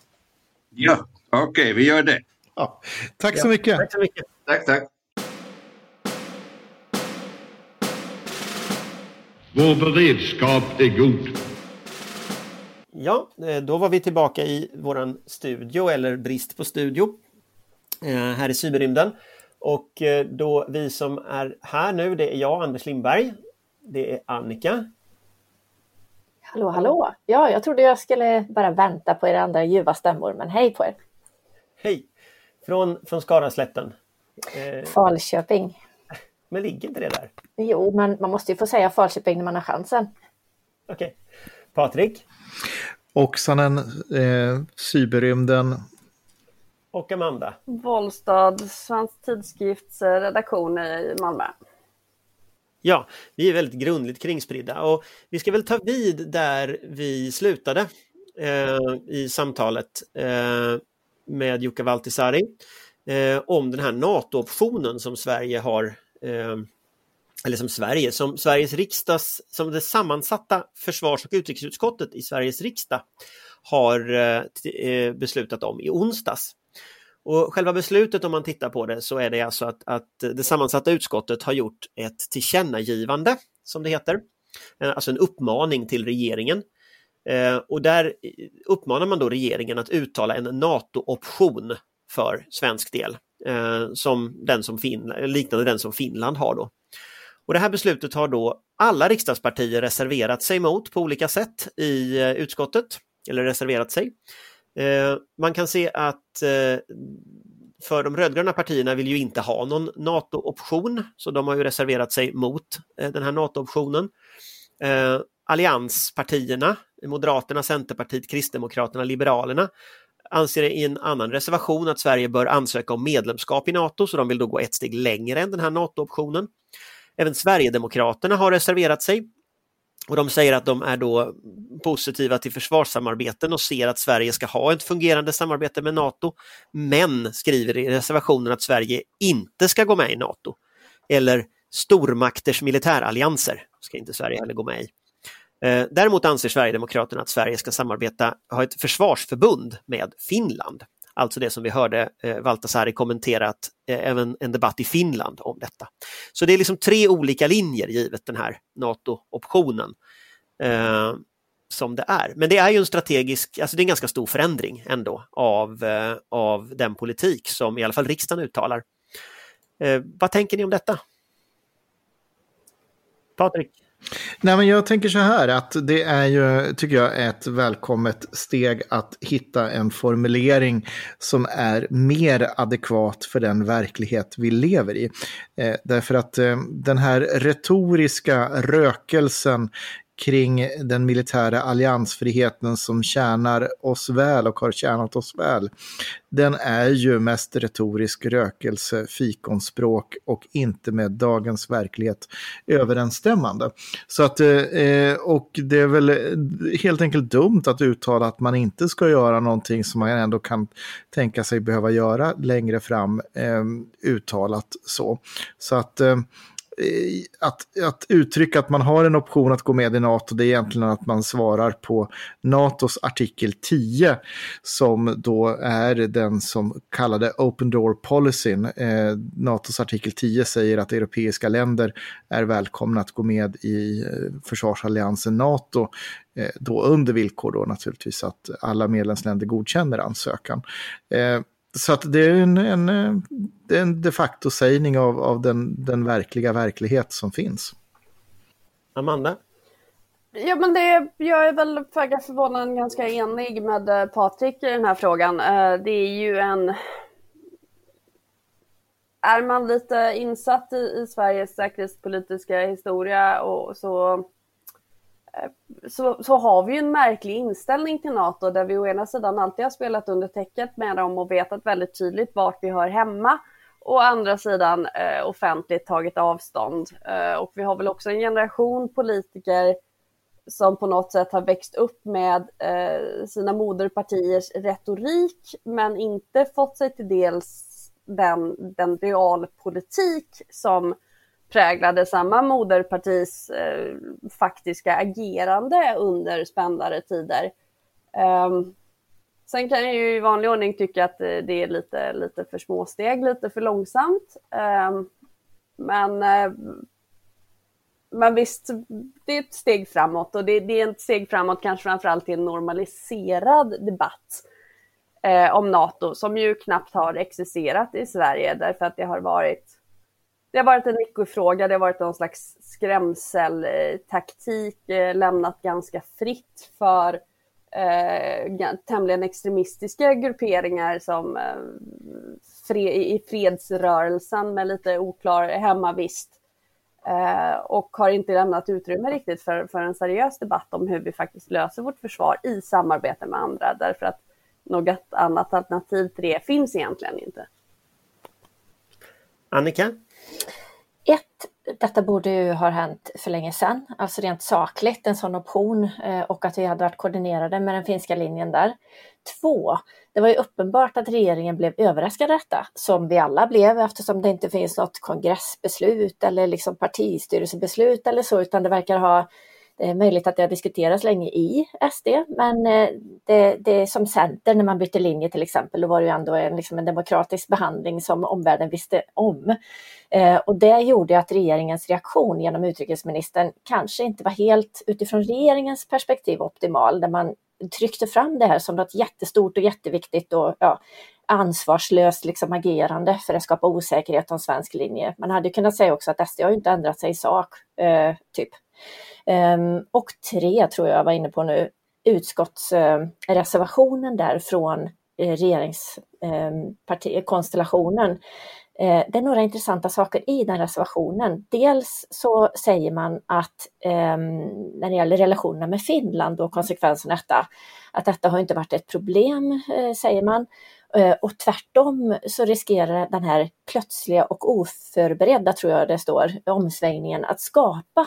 Ja, okej, okay, vi gör det. Ja. Tack, så mycket. tack så mycket. Tack, tack. Vår beredskap är god. Ja, eh, då var vi tillbaka i våran studio, eller brist på studio, eh, här i cyberrymden. Och eh, då vi som är här nu, det är jag, Anders Lindberg. Det är Annika. Hallå, hallå! Ja, jag trodde jag skulle bara vänta på era andra ljuva stämmor, men hej på er! Hej! Från, från Skaraslätten. Falköping. Men ligger inte det där? Jo, men man måste ju få säga Falköping när man har chansen. Okej. Okay. Patrik? Oksanen, eh, Cyberrymden. Och Amanda? Vollstad, Svensk Tidskrifts redaktion i Malmö. Ja, vi är väldigt grundligt kringspridda och vi ska väl ta vid där vi slutade eh, i samtalet eh, med Jukka Valtisaari eh, om den här NATO-optionen som Sverige har eh, eller som Sverige, som Sveriges riksdags, som det sammansatta försvars och utrikesutskottet i Sveriges riksdag har eh, eh, beslutat om i onsdags. Och själva beslutet om man tittar på det så är det alltså att, att det sammansatta utskottet har gjort ett tillkännagivande som det heter, eh, alltså en uppmaning till regeringen. Eh, och där uppmanar man då regeringen att uttala en NATO-option för svensk del, som den som fin liknande den som Finland har då. Och det här beslutet har då alla riksdagspartier reserverat sig mot på olika sätt i eh, utskottet, eller reserverat sig. Eh, man kan se att eh, för de rödgröna partierna vill ju inte ha någon NATO-option, så de har ju reserverat sig mot den här NATO-optionen. Allianspartierna, Moderaterna, Centerpartiet, Kristdemokraterna, Liberalerna anser i en annan reservation att Sverige bör ansöka om medlemskap i NATO, så de vill då gå ett steg längre än den här NATO-optionen. Även Sverigedemokraterna har reserverat sig. Och de säger att de är då positiva till försvarssamarbeten och ser att Sverige ska ha ett fungerande samarbete med NATO, men skriver i reservationen att Sverige inte ska gå med i NATO. Eller stormakters militärallianser ska inte Sverige heller gå med i. Eh, däremot anser Sverigedemokraterna att Sverige ska samarbeta, ha ett försvarsförbund med Finland. Alltså det som vi hörde eh, Valtasari kommenterat eh, även en debatt i Finland om detta. Så det är liksom tre olika linjer givet den här NATO-optionen eh, som det är. Men det är ju en strategisk, alltså det är en ganska stor förändring ändå av, eh, av den politik som i alla fall riksdagen uttalar. Eh, vad tänker ni om detta? Patrik? Nej, men jag tänker så här att det är ju, tycker jag, ett välkommet steg att hitta en formulering som är mer adekvat för den verklighet vi lever i. Eh, därför att eh, den här retoriska rökelsen kring den militära alliansfriheten som tjänar oss väl och har tjänat oss väl, den är ju mest retorisk rökelse, fikonspråk och inte med dagens verklighet överensstämmande. Så att, eh, och det är väl helt enkelt dumt att uttala att man inte ska göra någonting som man ändå kan tänka sig behöva göra längre fram, eh, uttalat så. Så att eh, Eh, att, att uttrycka att man har en option att gå med i NATO, det är egentligen att man svarar på NATOs artikel 10, som då är den som kallade Open Door Policyn. Eh, NATOs artikel 10 säger att europeiska länder är välkomna att gå med i eh, försvarsalliansen NATO, eh, då under villkor då naturligtvis att alla medlemsländer godkänner ansökan. Eh, så att det är en, en, det är en de facto sägning av, av den, den verkliga verklighet som finns. Amanda? Ja men det, jag är väl föga förvånad ganska enig med eh, Patrik i den här frågan. Eh, det är ju en... Är man lite insatt i, i Sveriges säkerhetspolitiska historia och så så, så har vi ju en märklig inställning till NATO där vi å ena sidan alltid har spelat under täcket med dem och vetat väldigt tydligt vart vi hör hemma och å andra sidan eh, offentligt tagit avstånd. Eh, och vi har väl också en generation politiker som på något sätt har växt upp med eh, sina moderpartiers retorik men inte fått sig till dels den, den realpolitik som präglade samma moderpartis eh, faktiska agerande under spändare tider. Um, sen kan jag ju i vanlig ordning tycka att eh, det är lite, lite för små steg, lite för långsamt. Um, men, eh, men visst, det är ett steg framåt och det, det är ett steg framåt kanske framförallt till en normaliserad debatt eh, om NATO som ju knappt har existerat i Sverige därför att det har varit det har varit en icke-fråga, det har varit någon slags skrämseltaktik, eh, lämnat ganska fritt för eh, tämligen extremistiska grupperingar som eh, fre i fredsrörelsen med lite oklar hemmavist. Eh, och har inte lämnat utrymme riktigt för, för en seriös debatt om hur vi faktiskt löser vårt försvar i samarbete med andra, därför att något annat alternativ till det finns egentligen inte. Annika? Ett, detta borde ju ha hänt för länge sedan, alltså rent sakligt, en sån option eh, och att vi hade varit koordinerade med den finska linjen där. Två, det var ju uppenbart att regeringen blev överraskad av detta, som vi alla blev eftersom det inte finns något kongressbeslut eller liksom partistyrelsebeslut eller så, utan det verkar ha det är möjligt att det har diskuterats länge i SD, men eh, det, det är som Centern när man bytte linje till exempel, då var det ju ändå en, liksom en demokratisk behandling som omvärlden visste om. Eh, och det gjorde att regeringens reaktion genom utrikesministern kanske inte var helt utifrån regeringens perspektiv optimal, där man tryckte fram det här som något jättestort och jätteviktigt och ja, ansvarslöst liksom agerande för att skapa osäkerhet om svensk linje. Man hade kunnat säga också att SD har inte ändrat sig i sak, eh, typ. Ehm, och tre tror jag var inne på nu, utskottsreservationen eh, där från eh, regeringskonstellationen. Ehm, eh, det är några intressanta saker i den reservationen. Dels så säger man att ehm, när det gäller relationerna med Finland och konsekvenserna av detta, att detta har inte varit ett problem, säger man. Och tvärtom så riskerar den här plötsliga och oförberedda, tror jag det står, omsvängningen att skapa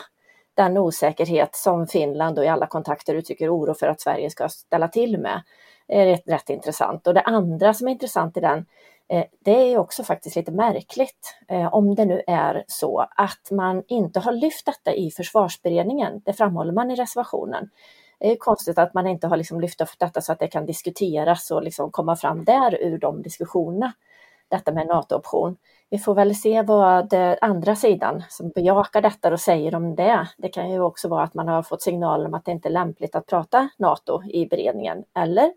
den osäkerhet som Finland och i alla kontakter uttrycker oro för att Sverige ska ställa till med. Det är rätt, rätt intressant. Och det andra som är intressant i den, eh, det är också faktiskt lite märkligt, eh, om det nu är så att man inte har lyft detta i försvarsberedningen. Det framhåller man i reservationen. Det är konstigt att man inte har liksom lyft upp detta så att det kan diskuteras och liksom komma fram där ur de diskussionerna. Detta med NATO-option vi får väl se vad andra sidan som bejakar detta och säger om det. Det kan ju också vara att man har fått signaler om att det inte är lämpligt att prata NATO i beredningen. Eller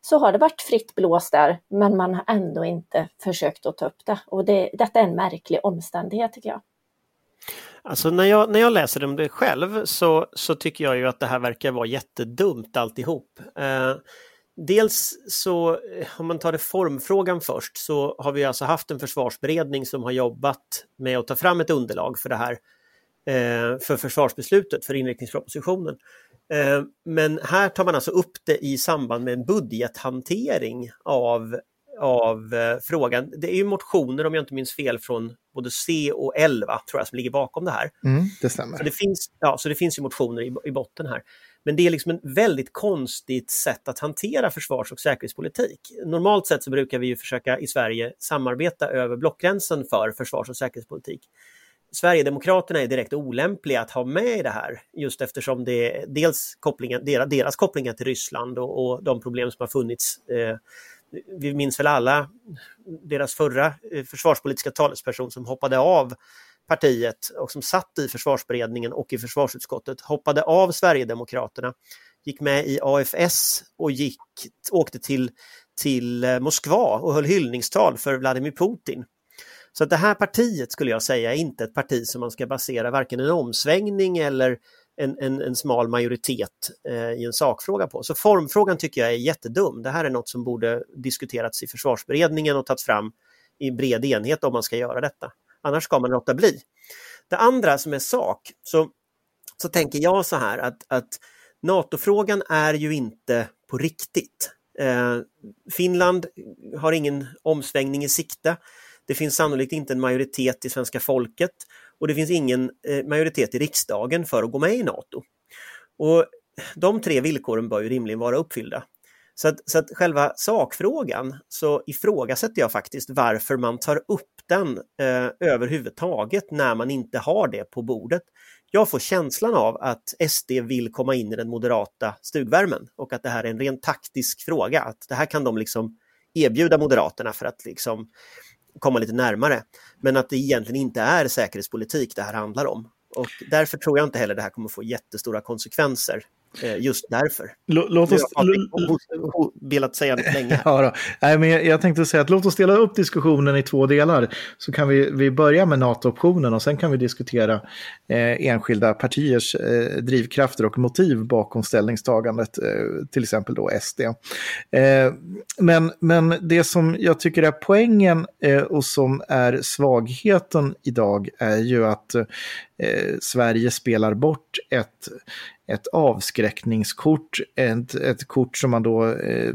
så har det varit fritt blås där, men man har ändå inte försökt att ta upp det. Och det, detta är en märklig omständighet tycker jag. Alltså när jag, när jag läser om det själv så, så tycker jag ju att det här verkar vara jättedumt alltihop. Eh, Dels så, eh, om man tar det formfrågan först, så har vi alltså haft en försvarsberedning som har jobbat med att ta fram ett underlag för det här eh, för försvarsbeslutet, för inriktningspropositionen. Eh, men här tar man alltså upp det i samband med en budgethantering av, av frågan. Det är ju motioner, om jag inte minns fel, från både C och L va, tror jag, som ligger bakom det här. Mm, det stämmer. Så det, finns, ja, så det finns ju motioner i, i botten här. Men det är liksom ett väldigt konstigt sätt att hantera försvars och säkerhetspolitik. Normalt sett så brukar vi ju försöka i Sverige samarbeta över blockgränsen för försvars och säkerhetspolitik. Sverigedemokraterna är direkt olämpliga att ha med i det här just eftersom det är dels kopplingen, deras, deras kopplingar till Ryssland och, och de problem som har funnits. Eh, vi minns väl alla deras förra eh, försvarspolitiska talesperson som hoppade av partiet och som satt i försvarsberedningen och i försvarsutskottet hoppade av Sverigedemokraterna, gick med i AFS och gick, åkte till, till eh, Moskva och höll hyllningstal för Vladimir Putin. Så att det här partiet skulle jag säga är inte ett parti som man ska basera varken en omsvängning eller en, en, en smal majoritet eh, i en sakfråga på. Så formfrågan tycker jag är jättedum. Det här är något som borde diskuterats i försvarsberedningen och tagits fram i bred enhet om man ska göra detta. Annars ska man låta bli. Det andra som är sak, så, så tänker jag så här att, att NATO-frågan är ju inte på riktigt. Eh, Finland har ingen omsvängning i sikte. Det finns sannolikt inte en majoritet i svenska folket och det finns ingen eh, majoritet i riksdagen för att gå med i NATO. Och De tre villkoren bör ju rimligen vara uppfyllda. Så att, så att själva sakfrågan så ifrågasätter jag faktiskt varför man tar upp den eh, överhuvudtaget när man inte har det på bordet. Jag får känslan av att SD vill komma in i den moderata stugvärmen och att det här är en rent taktisk fråga, att det här kan de liksom erbjuda Moderaterna för att liksom komma lite närmare. Men att det egentligen inte är säkerhetspolitik det här handlar om. Och därför tror jag inte heller det här kommer få jättestora konsekvenser just därför. Låt oss... velat säga det länge. ja, då. Nej, men jag, jag tänkte säga att låt oss dela upp diskussionen i två delar. Så kan vi, vi börja med NATO-optionen och sen kan vi diskutera eh, enskilda partiers eh, drivkrafter och motiv bakom ställningstagandet, eh, till exempel då SD. Eh, men, men det som jag tycker är poängen eh, och som är svagheten idag är ju att Eh, Sverige spelar bort ett ett avskräckningskort, ett, ett kort som man då, eh,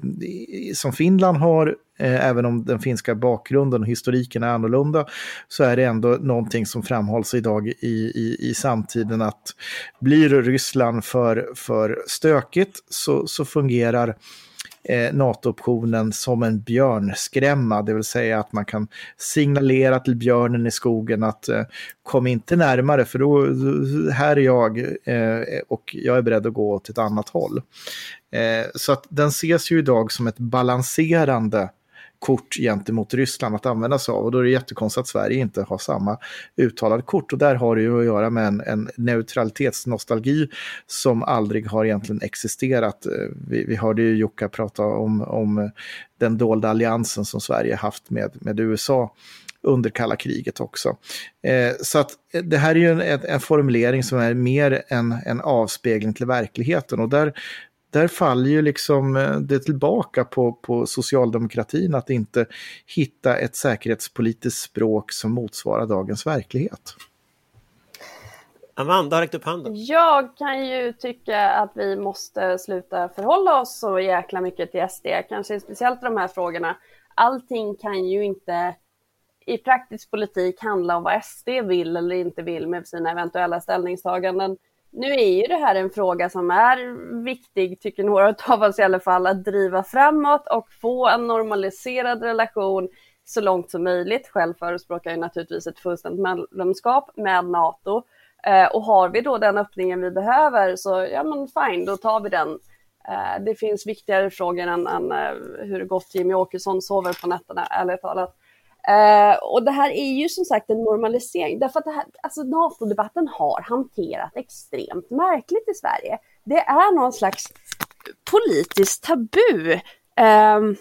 som Finland har, eh, även om den finska bakgrunden och historiken är annorlunda, så är det ändå någonting som framhålls idag i, i, i samtiden att blir Ryssland för, för stökigt så, så fungerar eh, NATO-optionen som en björnskrämma, det vill säga att man kan signalera till björnen i skogen att eh, kom inte närmare för då, här är jag eh, och jag är beredd att gå åt ett annat håll. Eh, så att den ses ju idag som ett balanserande kort gentemot Ryssland att använda sig av. Och då är det jättekonstigt att Sverige inte har samma uttalade kort. Och där har det ju att göra med en, en neutralitetsnostalgi som aldrig har egentligen existerat. Eh, vi, vi hörde ju Jukka prata om, om den dolda alliansen som Sverige haft med, med USA under kalla kriget också. Eh, så att det här är ju en, en, formulering som är mer en, en avspegling till verkligheten och där där faller ju liksom eh, det tillbaka på, på socialdemokratin att inte hitta ett säkerhetspolitiskt språk som motsvarar dagens verklighet. Amanda har räckt upp handen. Jag kan ju tycka att vi måste sluta förhålla oss så jäkla mycket till SD, kanske speciellt de här frågorna. Allting kan ju inte i praktisk politik handla om vad SD vill eller inte vill med sina eventuella ställningstaganden. Nu är ju det här en fråga som är viktig, tycker några av oss i alla fall, att driva framåt och få en normaliserad relation så långt som möjligt. Själv förespråkar jag naturligtvis ett fullständigt medlemskap med NATO. Eh, och har vi då den öppningen vi behöver så ja men fine, då tar vi den. Eh, det finns viktigare frågor än, än eh, hur gott Jimmy Åkesson sover på nätterna, ärligt talat. Uh, och det här är ju som sagt en normalisering, därför att det här, alltså NATO-debatten har hanterat extremt märkligt i Sverige. Det är någon slags politiskt tabu. Uh,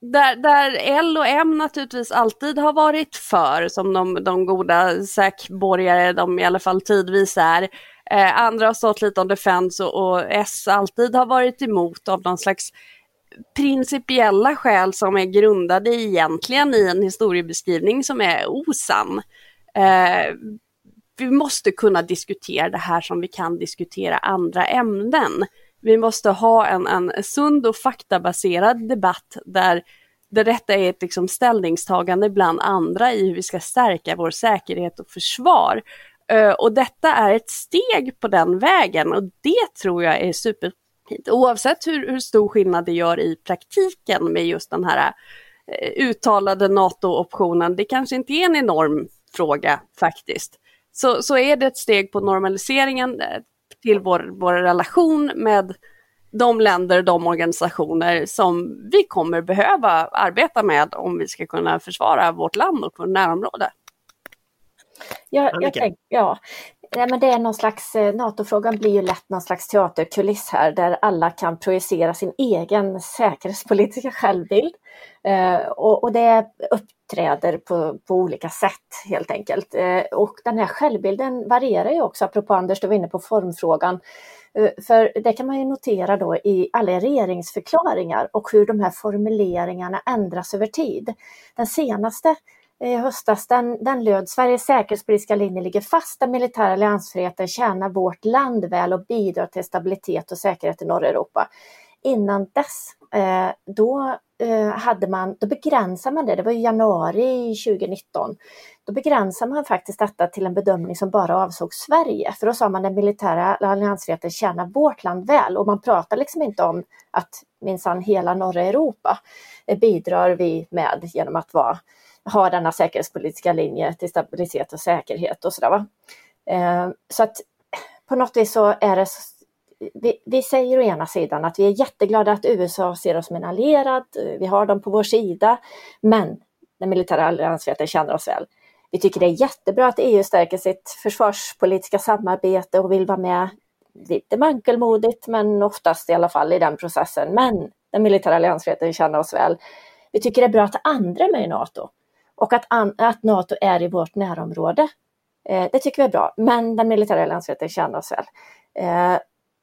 där, där L och M naturligtvis alltid har varit för, som de, de goda säkborgare de i alla fall tidvis är. Eh, andra har stått lite on defense och, och S alltid har varit emot av någon slags principiella skäl som är grundade egentligen i en historiebeskrivning som är osann. Eh, vi måste kunna diskutera det här som vi kan diskutera andra ämnen. Vi måste ha en, en sund och faktabaserad debatt där, där detta är ett liksom ställningstagande bland andra i hur vi ska stärka vår säkerhet och försvar. Eh, och detta är ett steg på den vägen och det tror jag är Oavsett hur, hur stor skillnad det gör i praktiken med just den här uh, uttalade NATO-optionen, det kanske inte är en enorm fråga faktiskt så, så är det ett steg på normaliseringen eh, till vår, vår relation med de länder, de organisationer som vi kommer behöva arbeta med om vi ska kunna försvara vårt land och vårt närområde. Ja, jag tänk, ja. Nej, men det är någon slags, eh, NATO-frågan blir ju lätt någon slags teaterkuliss här där alla kan projicera sin egen säkerhetspolitiska självbild. Eh, och, och, det uppträder på, på olika sätt helt enkelt. Eh, och den här självbilden varierar ju också, apropå Anders, du var inne på formfrågan. Eh, för det kan man ju notera då i alla regeringsförklaringar och hur de här formuleringarna ändras över tid. Den senaste i höstas, den, den löd Sveriges säkerhetspolitiska linje ligger fast, den militära alliansfriheten tjänar vårt land väl och bidrar till stabilitet och säkerhet i norra Europa. Innan dess, eh, då eh, hade man, då begränsade man det, det var i januari 2019, då begränsade man faktiskt detta till en bedömning som bara avsåg Sverige. För då sa man den militära alliansfriheten tjänar vårt land väl och man pratar liksom inte om att minsann hela norra Europa eh, bidrar vi med genom att vara ha denna säkerhetspolitiska linje till stabilitet och säkerhet och sådär. Va? Eh, så att på något vis så är det vi, vi, säger å ena sidan att vi är jätteglada att USA ser oss som en allierad, vi har dem på vår sida, men den militära alliansfriheten känner oss väl. Vi tycker det är jättebra att EU stärker sitt försvarspolitiska samarbete och vill vara med lite mankelmodigt, men oftast i alla fall i den processen. Men den militära alliansfriheten känner oss väl. Vi tycker det är bra att andra är med i NATO och att, att NATO är i vårt närområde. Eh, det tycker vi är bra, men den militära alliansfriheten känner oss väl. Eh,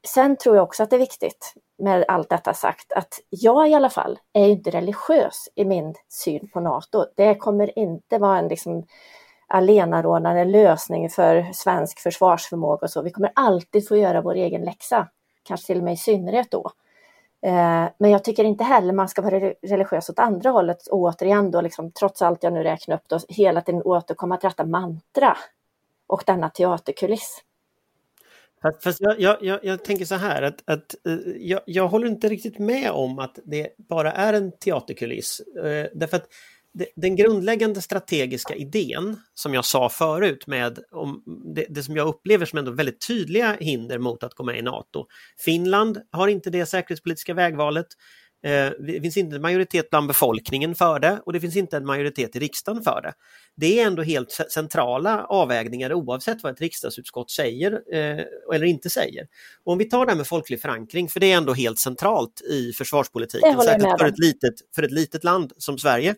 sen tror jag också att det är viktigt med allt detta sagt att jag i alla fall är inte religiös i min syn på NATO. Det kommer inte vara en liksom allenarådande lösning för svensk försvarsförmåga och så. Vi kommer alltid få göra vår egen läxa, kanske till och med i synnerhet då. Eh, men jag tycker inte heller man ska vara religiös åt andra hållet och återigen då liksom, trots allt jag nu räknar upp då, hela tiden återkomma till detta mantra och denna teaterkuliss. Fast jag, jag, jag, jag, tänker så här att, att eh, jag, jag, håller inte riktigt med om att det bara är en teaterkuliss. Eh, därför att den grundläggande strategiska idén som jag sa förut med om det, det, som jag upplever som ändå väldigt tydliga hinder mot att gå med i NATO. Finland har inte det säkerhetspolitiska vägvalet. Eh, det finns inte en majoritet bland befolkningen för det och det finns inte en majoritet i riksdagen för det. Det är ändå helt centrala avvägningar oavsett vad ett riksdagsutskott säger eh, eller inte säger. Och om vi tar det här med folklig förankring, för det är ändå helt centralt i försvarspolitiken, särskilt för ett, litet, för ett litet land som Sverige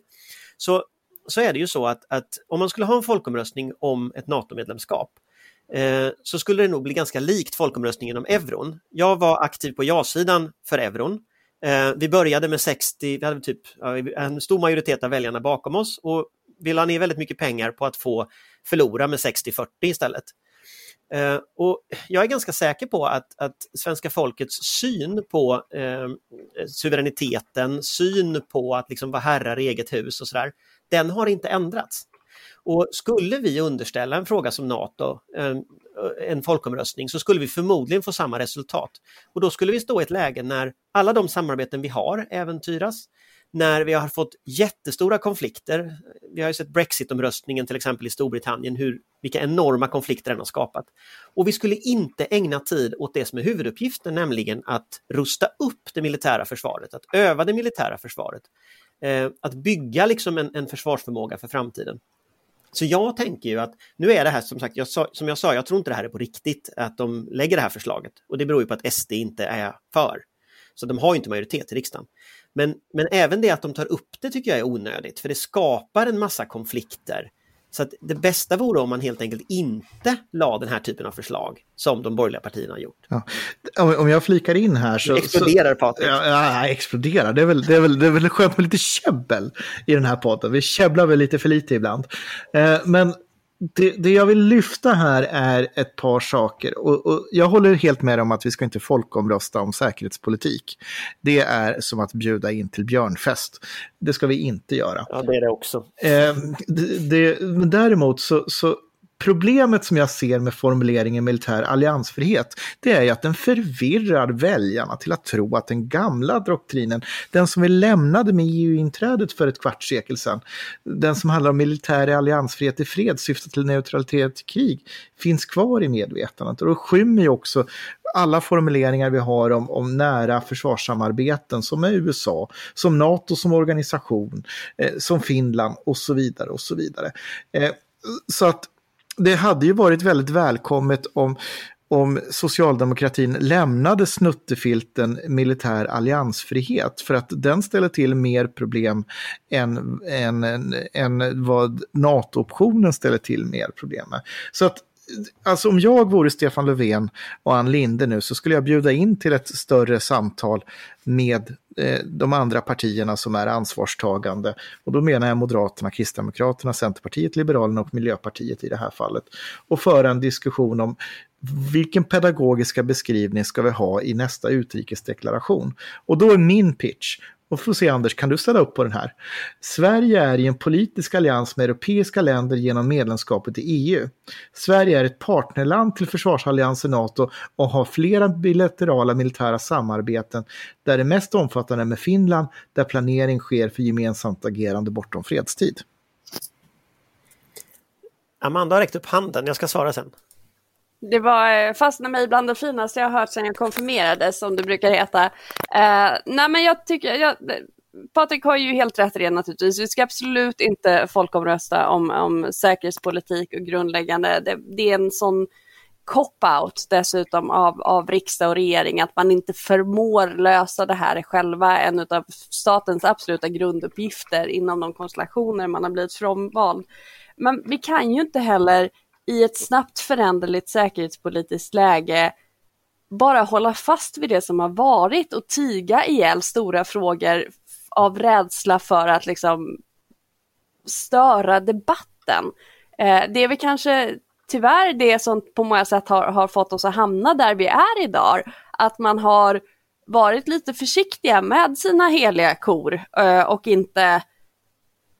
så, så är det ju så att, att om man skulle ha en folkomröstning om ett NATO-medlemskap eh, så skulle det nog bli ganska likt folkomröstningen om euron. Jag var aktiv på ja-sidan för euron. Eh, vi började med 60, vi hade typ en stor majoritet av väljarna bakom oss och vi la ner väldigt mycket pengar på att få förlora med 60-40 istället. Eh, och jag är ganska säker på att, att svenska folkets syn på eh, suveräniteten, syn på att liksom vara herrar i eget hus och sådär, den har inte ändrats. Och skulle vi underställa en fråga som NATO, en, en folkomröstning, så skulle vi förmodligen få samma resultat. Och då skulle vi stå i ett läge när alla de samarbeten vi har äventyras, när vi har fått jättestora konflikter. Vi har ju sett Brexit-omröstningen till exempel i Storbritannien, hur, vilka enorma konflikter den har skapat. Och vi skulle inte ägna tid åt det som är huvuduppgiften, nämligen att rusta upp det militära försvaret, att öva det militära försvaret, eh, att bygga liksom en, en försvarsförmåga för framtiden. Så jag tänker ju att nu är det här som sagt, jag sa, som jag sa, jag tror inte det här är på riktigt att de lägger det här förslaget och det beror ju på att SD inte är för. Så de har inte majoritet i riksdagen. Men, men även det att de tar upp det tycker jag är onödigt, för det skapar en massa konflikter. Så att det bästa vore om man helt enkelt inte la den här typen av förslag som de borgerliga partierna har gjort. Ja. Om jag flikar in här så... Det exploderar Patrik. Ja, ja, exploderar. Det är, väl, det, är väl, det är väl skönt med lite käbbel i den här podden. Vi käbblar väl lite för lite ibland. Eh, men det, det, jag vill lyfta här är ett par saker. Och, och, jag håller helt med om att vi ska inte folkomrösta om säkerhetspolitik. Det är som att bjuda in till björnfest. Det ska vi inte göra. Ja, det är det också. Eh, det, det, däremot så, så Problemet som jag ser med formuleringen militär alliansfrihet, det är ju att den förvirrar väljarna till att tro att den gamla doktrinen, den som vi lämnade med EU-inträdet för ett kvarts sekel sedan, den som handlar om militär alliansfrihet i fred syftar till neutralitet i krig, finns kvar i medvetandet. Och då skymmer ju också alla formuleringar vi har om, om nära försvarssamarbeten som är USA, som NATO som organisation, eh, som Finland och så vidare och så vidare. Eh, så att det hade ju varit väldigt välkommet om, om socialdemokratin lämnade snuttefilten militär alliansfrihet för att den ställer till mer problem än, än, än vad NATO-optionen ställer till mer problem med. Så att alltså om jag vore Stefan Löfven och Ann Linde nu så skulle jag bjuda in till ett större samtal med eh, de andra partierna som är ansvarstagande. Och då menar jag Moderaterna, Kristdemokraterna, Centerpartiet, Liberalerna och Miljöpartiet i det här fallet. Och föra en diskussion om vilken pedagogiska beskrivning ska vi ha i nästa utrikesdeklaration? Och då är min pitch, och får se Anders, kan du ställa upp på den här? Sverige är i en politisk allians med europeiska länder genom medlemskapet i EU. Sverige är ett partnerland till försvarsalliansen NATO och har flera bilaterala militära samarbeten där det mest omfattande är med Finland där planering sker för gemensamt agerande bortom fredstid. Amanda har räckt upp handen, jag ska svara sen. Det var eh, fastnade mig bland det finaste jag hört sedan jag konfirmerades, som det brukar heta. Uh, nej men jag tycker, jag, Patrik har ju helt rätt i det naturligtvis. Vi ska absolut inte folkomrösta om, om säkerhetspolitik och grundläggande. Det, det är en sån cop-out dessutom av, av riksdag och regering att man inte förmår lösa det här själva. En av statens absoluta grunduppgifter inom de konstellationer man har blivit frånvald. Men vi kan ju inte heller i ett snabbt föränderligt säkerhetspolitiskt läge bara hålla fast vid det som har varit och tiga ihjäl stora frågor av rädsla för att liksom störa debatten. Eh, det är väl kanske tyvärr det som på många sätt har, har fått oss att hamna där vi är idag. Att man har varit lite försiktiga med sina heliga kor eh, och inte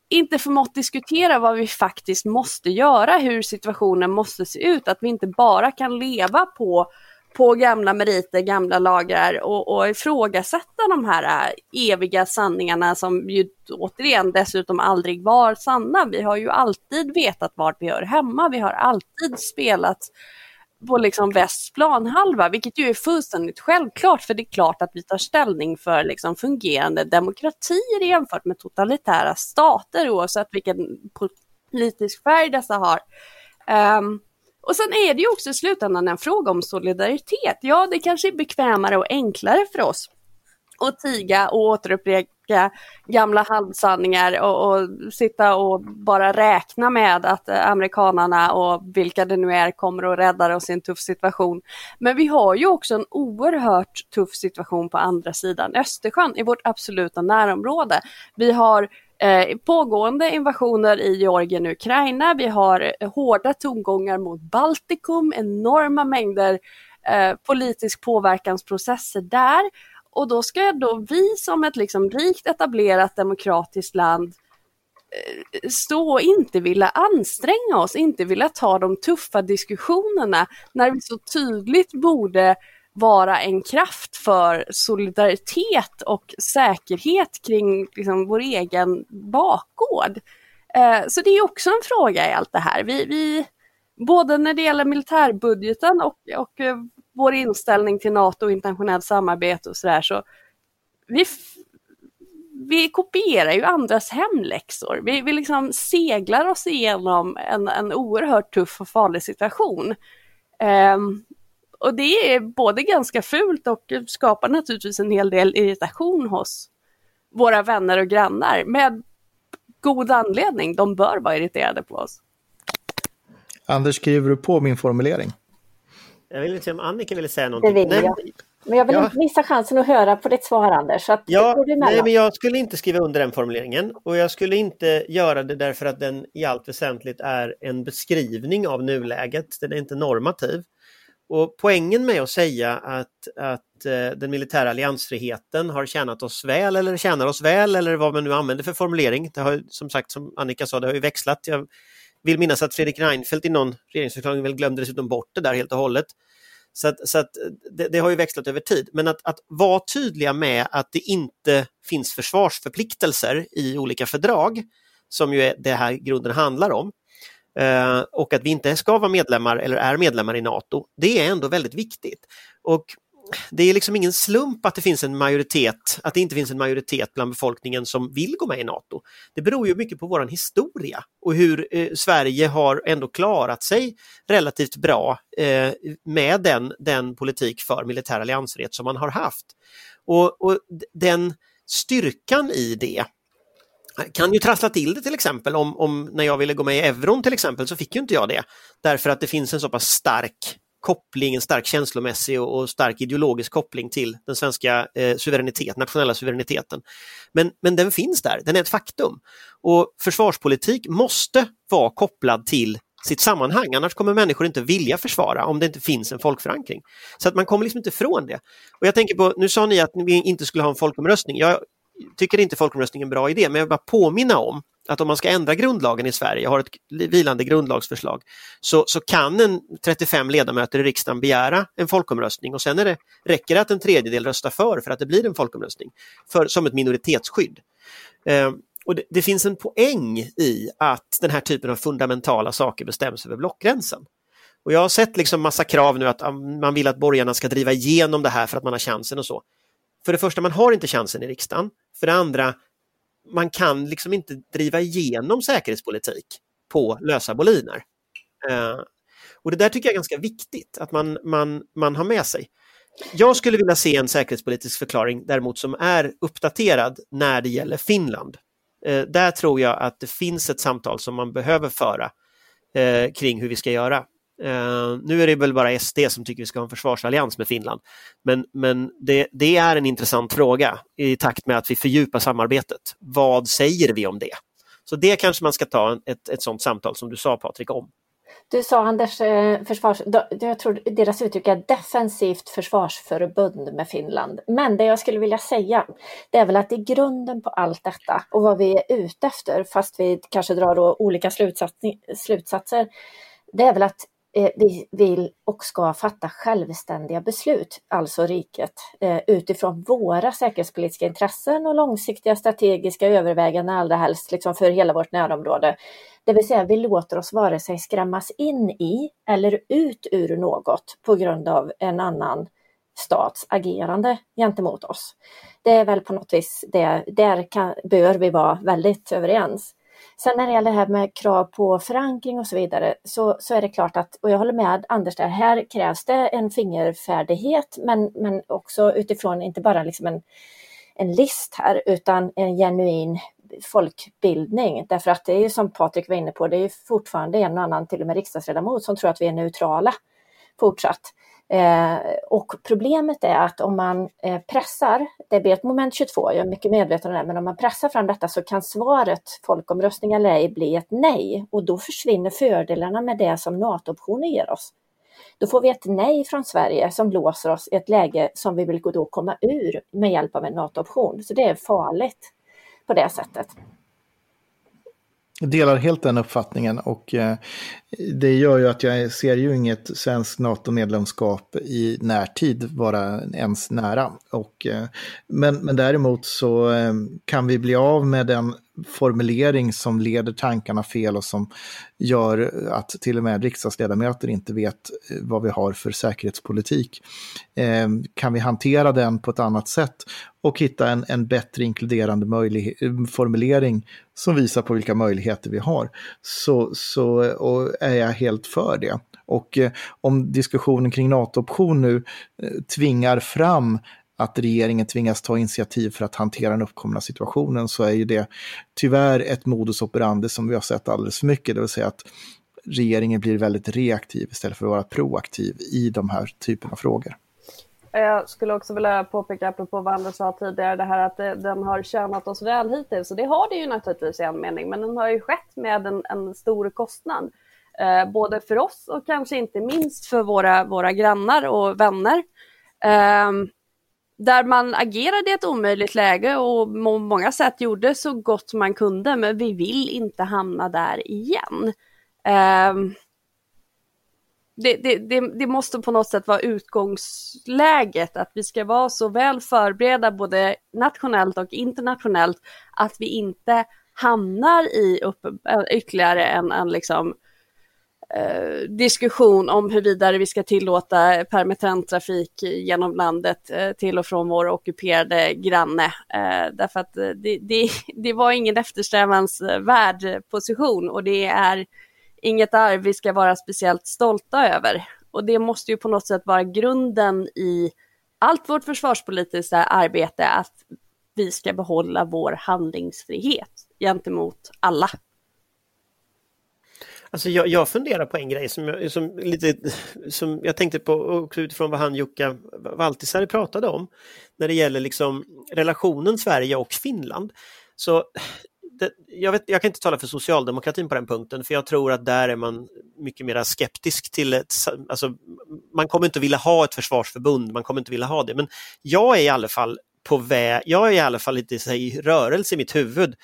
inte förmått diskutera vad vi faktiskt måste göra, hur situationen måste se ut, att vi inte bara kan leva på, på gamla meriter, gamla lagar och, och ifrågasätta de här äh, eviga sanningarna som ju återigen dessutom aldrig var sanna. Vi har ju alltid vetat vart vi hör hemma, vi har alltid spelat på liksom västs planhalva, vilket ju är fullständigt självklart, för det är klart att vi tar ställning för liksom fungerande demokratier jämfört med totalitära stater, oavsett vilken politisk färg dessa har. Um, och sen är det ju också i slutändan en fråga om solidaritet. Ja, det kanske är bekvämare och enklare för oss att tiga och återupprepa tillbaka gamla halvsanningar och, och, sitta och bara räkna med att eh, amerikanarna och vilka det nu är kommer att rädda oss i en tuff situation. Men vi har ju också en oerhört tuff situation på andra sidan Östersjön i vårt absoluta närområde. Vi har eh, pågående invasioner i Georgien och Ukraina, vi har eh, hårda tongångar mot Baltikum, enorma mängder eh, politisk påverkansprocesser där och då ska då vi som ett liksom rikt etablerat demokratiskt land eh, stå och inte vilja anstränga oss, inte vilja ta de tuffa diskussionerna när vi så tydligt borde vara en kraft för solidaritet och säkerhet kring liksom, vår egen bakgård. Eh, så det är också en fråga i allt det här. Vi, vi, både när det gäller militärbudgeten och, och eh, vår inställning till NATO och internationellt samarbete och sådär så vi, vi kopierar ju andras hemläxor. Vi, vi liksom seglar oss igenom en, en oerhört tuff och farlig situation. Um, och det är både ganska fult och skapar naturligtvis en hel del irritation hos våra vänner och grannar med god anledning. De bör vara irriterade på oss. Anders, skriver du på min formulering? Jag vill se om Annika ville säga någonting. Det vill jag. men jag vill Ja. inte missa chansen att höra på ditt svar Anders. Så Ja, nej, men jag skulle inte skriva under den formuleringen och jag skulle inte göra det därför att den i allt väsentligt är en beskrivning av nuläget. Den är inte normativ. Och poängen med att säga att, att eh, den militära alliansfriheten har tjänat oss väl eller tjänar oss väl eller vad man nu använder för formulering. Det har som sagt, som Annika sa, det har ju växlat. Jag vill minnas att Fredrik Reinfeldt i någon regeringsförklaring väl glömde dessutom bort det där helt och hållet. Så, att, så att det, det har ju växlat över tid. Men att, att vara tydliga med att det inte finns försvarsförpliktelser i olika fördrag, som ju är det här grunden handlar om, eh, och att vi inte ska vara medlemmar eller är medlemmar i NATO, det är ändå väldigt viktigt. Och det är liksom ingen slump att det finns en majoritet, att det inte finns en majoritet bland befolkningen som vill gå med i NATO. Det beror ju mycket på vår historia och hur eh, Sverige har ändå klarat sig relativt bra eh, med den, den politik för militär alliansfrihet som man har haft. Och, och den styrkan i det kan ju trassla till det till exempel om, om när jag ville gå med i euron till exempel så fick ju inte jag det. Därför att det finns en så pass stark koppling, en stark känslomässig och, och stark ideologisk koppling till den svenska eh, suveränitet, nationella suveräniteten. Men, men den finns där, den är ett faktum. Och försvarspolitik måste vara kopplad till sitt sammanhang, annars kommer människor inte vilja försvara om det inte finns en folkförankring. Så att man kommer liksom inte ifrån det. Och jag tänker på, nu sa ni att vi inte skulle ha en folkomröstning. Jag tycker inte folkomröstning är en bra idé, men jag vill bara påminna om att om man ska ändra grundlagen i Sverige, har ett vilande grundlagsförslag, så, så kan en 35 ledamöter i riksdagen begära en folkomröstning och sen är det, räcker det att en tredjedel röstar för för att det blir en folkomröstning, för, som ett minoritetsskydd. Eh, och det, det finns en poäng i att den här typen av fundamentala saker bestäms över blockgränsen. Och jag har sett liksom massa krav nu att um, man vill att borgarna ska driva igenom det här för att man har chansen och så. För det första, man har inte chansen i riksdagen. För det andra, man kan liksom inte driva igenom säkerhetspolitik på lösa boliner. Eh, och det där tycker jag är ganska viktigt att man, man, man har med sig. Jag skulle vilja se en säkerhetspolitisk förklaring däremot som är uppdaterad när det gäller Finland. Eh, där tror jag att det finns ett samtal som man behöver föra eh, kring hur vi ska göra. Uh, nu är det väl bara SD som tycker vi ska ha en försvarsallians med Finland. Men, men det, det, är en intressant fråga i takt med att vi fördjupar samarbetet. Vad säger vi om det? Så det kanske man ska ta ett, ett sådant samtal som du sa Patrik om. Du sa Anders, eh, försvars, jag tror deras uttryck är defensivt försvarsförbund med Finland. Men det jag skulle vilja säga, det är väl att i grunden på allt detta och vad vi är ute efter, fast vi kanske drar då olika slutsatser, det är väl att Eh, vi vill och ska fatta självständiga beslut, alltså riket, eh, utifrån våra säkerhetspolitiska intressen och långsiktiga strategiska överväganden, allra helst liksom för hela vårt närområde. Det vill säga, vi låter oss vare sig skrämmas in i eller ut ur något på grund av en annan stats agerande gentemot oss. Det är väl på något vis det, där kan, bör vi vara väldigt överens. Sen när det gäller det här med krav på förankring och så vidare så, så är det klart att, och jag håller med Anders där, här krävs det en fingerfärdighet men, men också utifrån inte bara liksom en, en list här utan en genuin folkbildning. Därför att det är ju som Patrik var inne på, det är fortfarande en och annan, till och med riksdagsledamot, som tror att vi är neutrala fortsatt. Eh, och problemet är att om man eh, pressar, det blir ett moment 22, jag är mycket medveten om det, men om man pressar fram detta så kan svaret folkomröstning eller ej bli ett nej och då försvinner fördelarna med det som NATO-optionen ger oss. Då får vi ett nej från Sverige som låser oss i ett läge som vi vill då komma ur med hjälp av en NATO-option. Så det är farligt på det sättet. Jag delar helt den uppfattningen och eh, det gör ju att jag ser ju inget svenskt NATO-medlemskap i närtid vara ens nära. Och, eh, men, men däremot så eh, kan vi bli av med den formulering som leder tankarna fel och som gör att till och med riksdagsledamöter inte vet eh, vad vi har för säkerhetspolitik. Eh, kan vi hantera den på ett annat sätt och hitta en, en bättre inkluderande eh, formulering som visar på vilka möjligheter vi har, så, så är jag helt för det. Och eh, om diskussionen kring NATO-option nu eh, tvingar fram att regeringen tvingas ta initiativ för att hantera den uppkomna situationen så är ju det tyvärr ett modus operandi som vi har sett alldeles för mycket, det vill säga att regeringen blir väldigt reaktiv istället för att vara proaktiv i de här typerna av frågor. Eh, jag skulle också vilja påpeka, apropå vad Anders sa tidigare, det här att det, den har tjänat oss väl hittills. Och det har det ju naturligtvis i en mening, men den har ju skett med en, en stor kostnad. Eh, både för oss och kanske inte minst för våra, våra grannar och vänner. Eh, där man agerade i ett omöjligt läge och på många sätt gjorde så gott man kunde, men vi vill inte hamna där igen. Eh, det, det, det, det, måste på något sätt vara utgångsläget, att vi ska vara så väl förberedda både nationellt och internationellt att vi inte hamnar i upp, äh, ytterligare en, en liksom, eh, diskussion om huruvida vi ska tillåta permittenttrafik genom landet eh, till och från vår ockuperade granne. Eh, därför att eh, det, det, det var ingen eftersträvansvärd position och det är inget arv vi ska vara speciellt stolta över. Och det måste ju på något sätt vara grunden i allt vårt försvarspolitiska arbete, att vi ska behålla vår handlingsfrihet gentemot alla. Alltså jag, jag funderar på en grej som jag, som lite, som jag tänkte på också utifrån vad han Jukka Valtisari pratade om när det gäller liksom relationen Sverige och Finland. Så det, jag, vet, jag kan inte tala för socialdemokratin på den punkten, för jag tror att där är man mycket mer skeptisk till ett... Alltså, man kommer inte vilja ha ett försvarsförbund, man kommer inte vilja ha det, men jag är i alla fall på väg, jag är i alla fall lite i rörelse i mitt huvud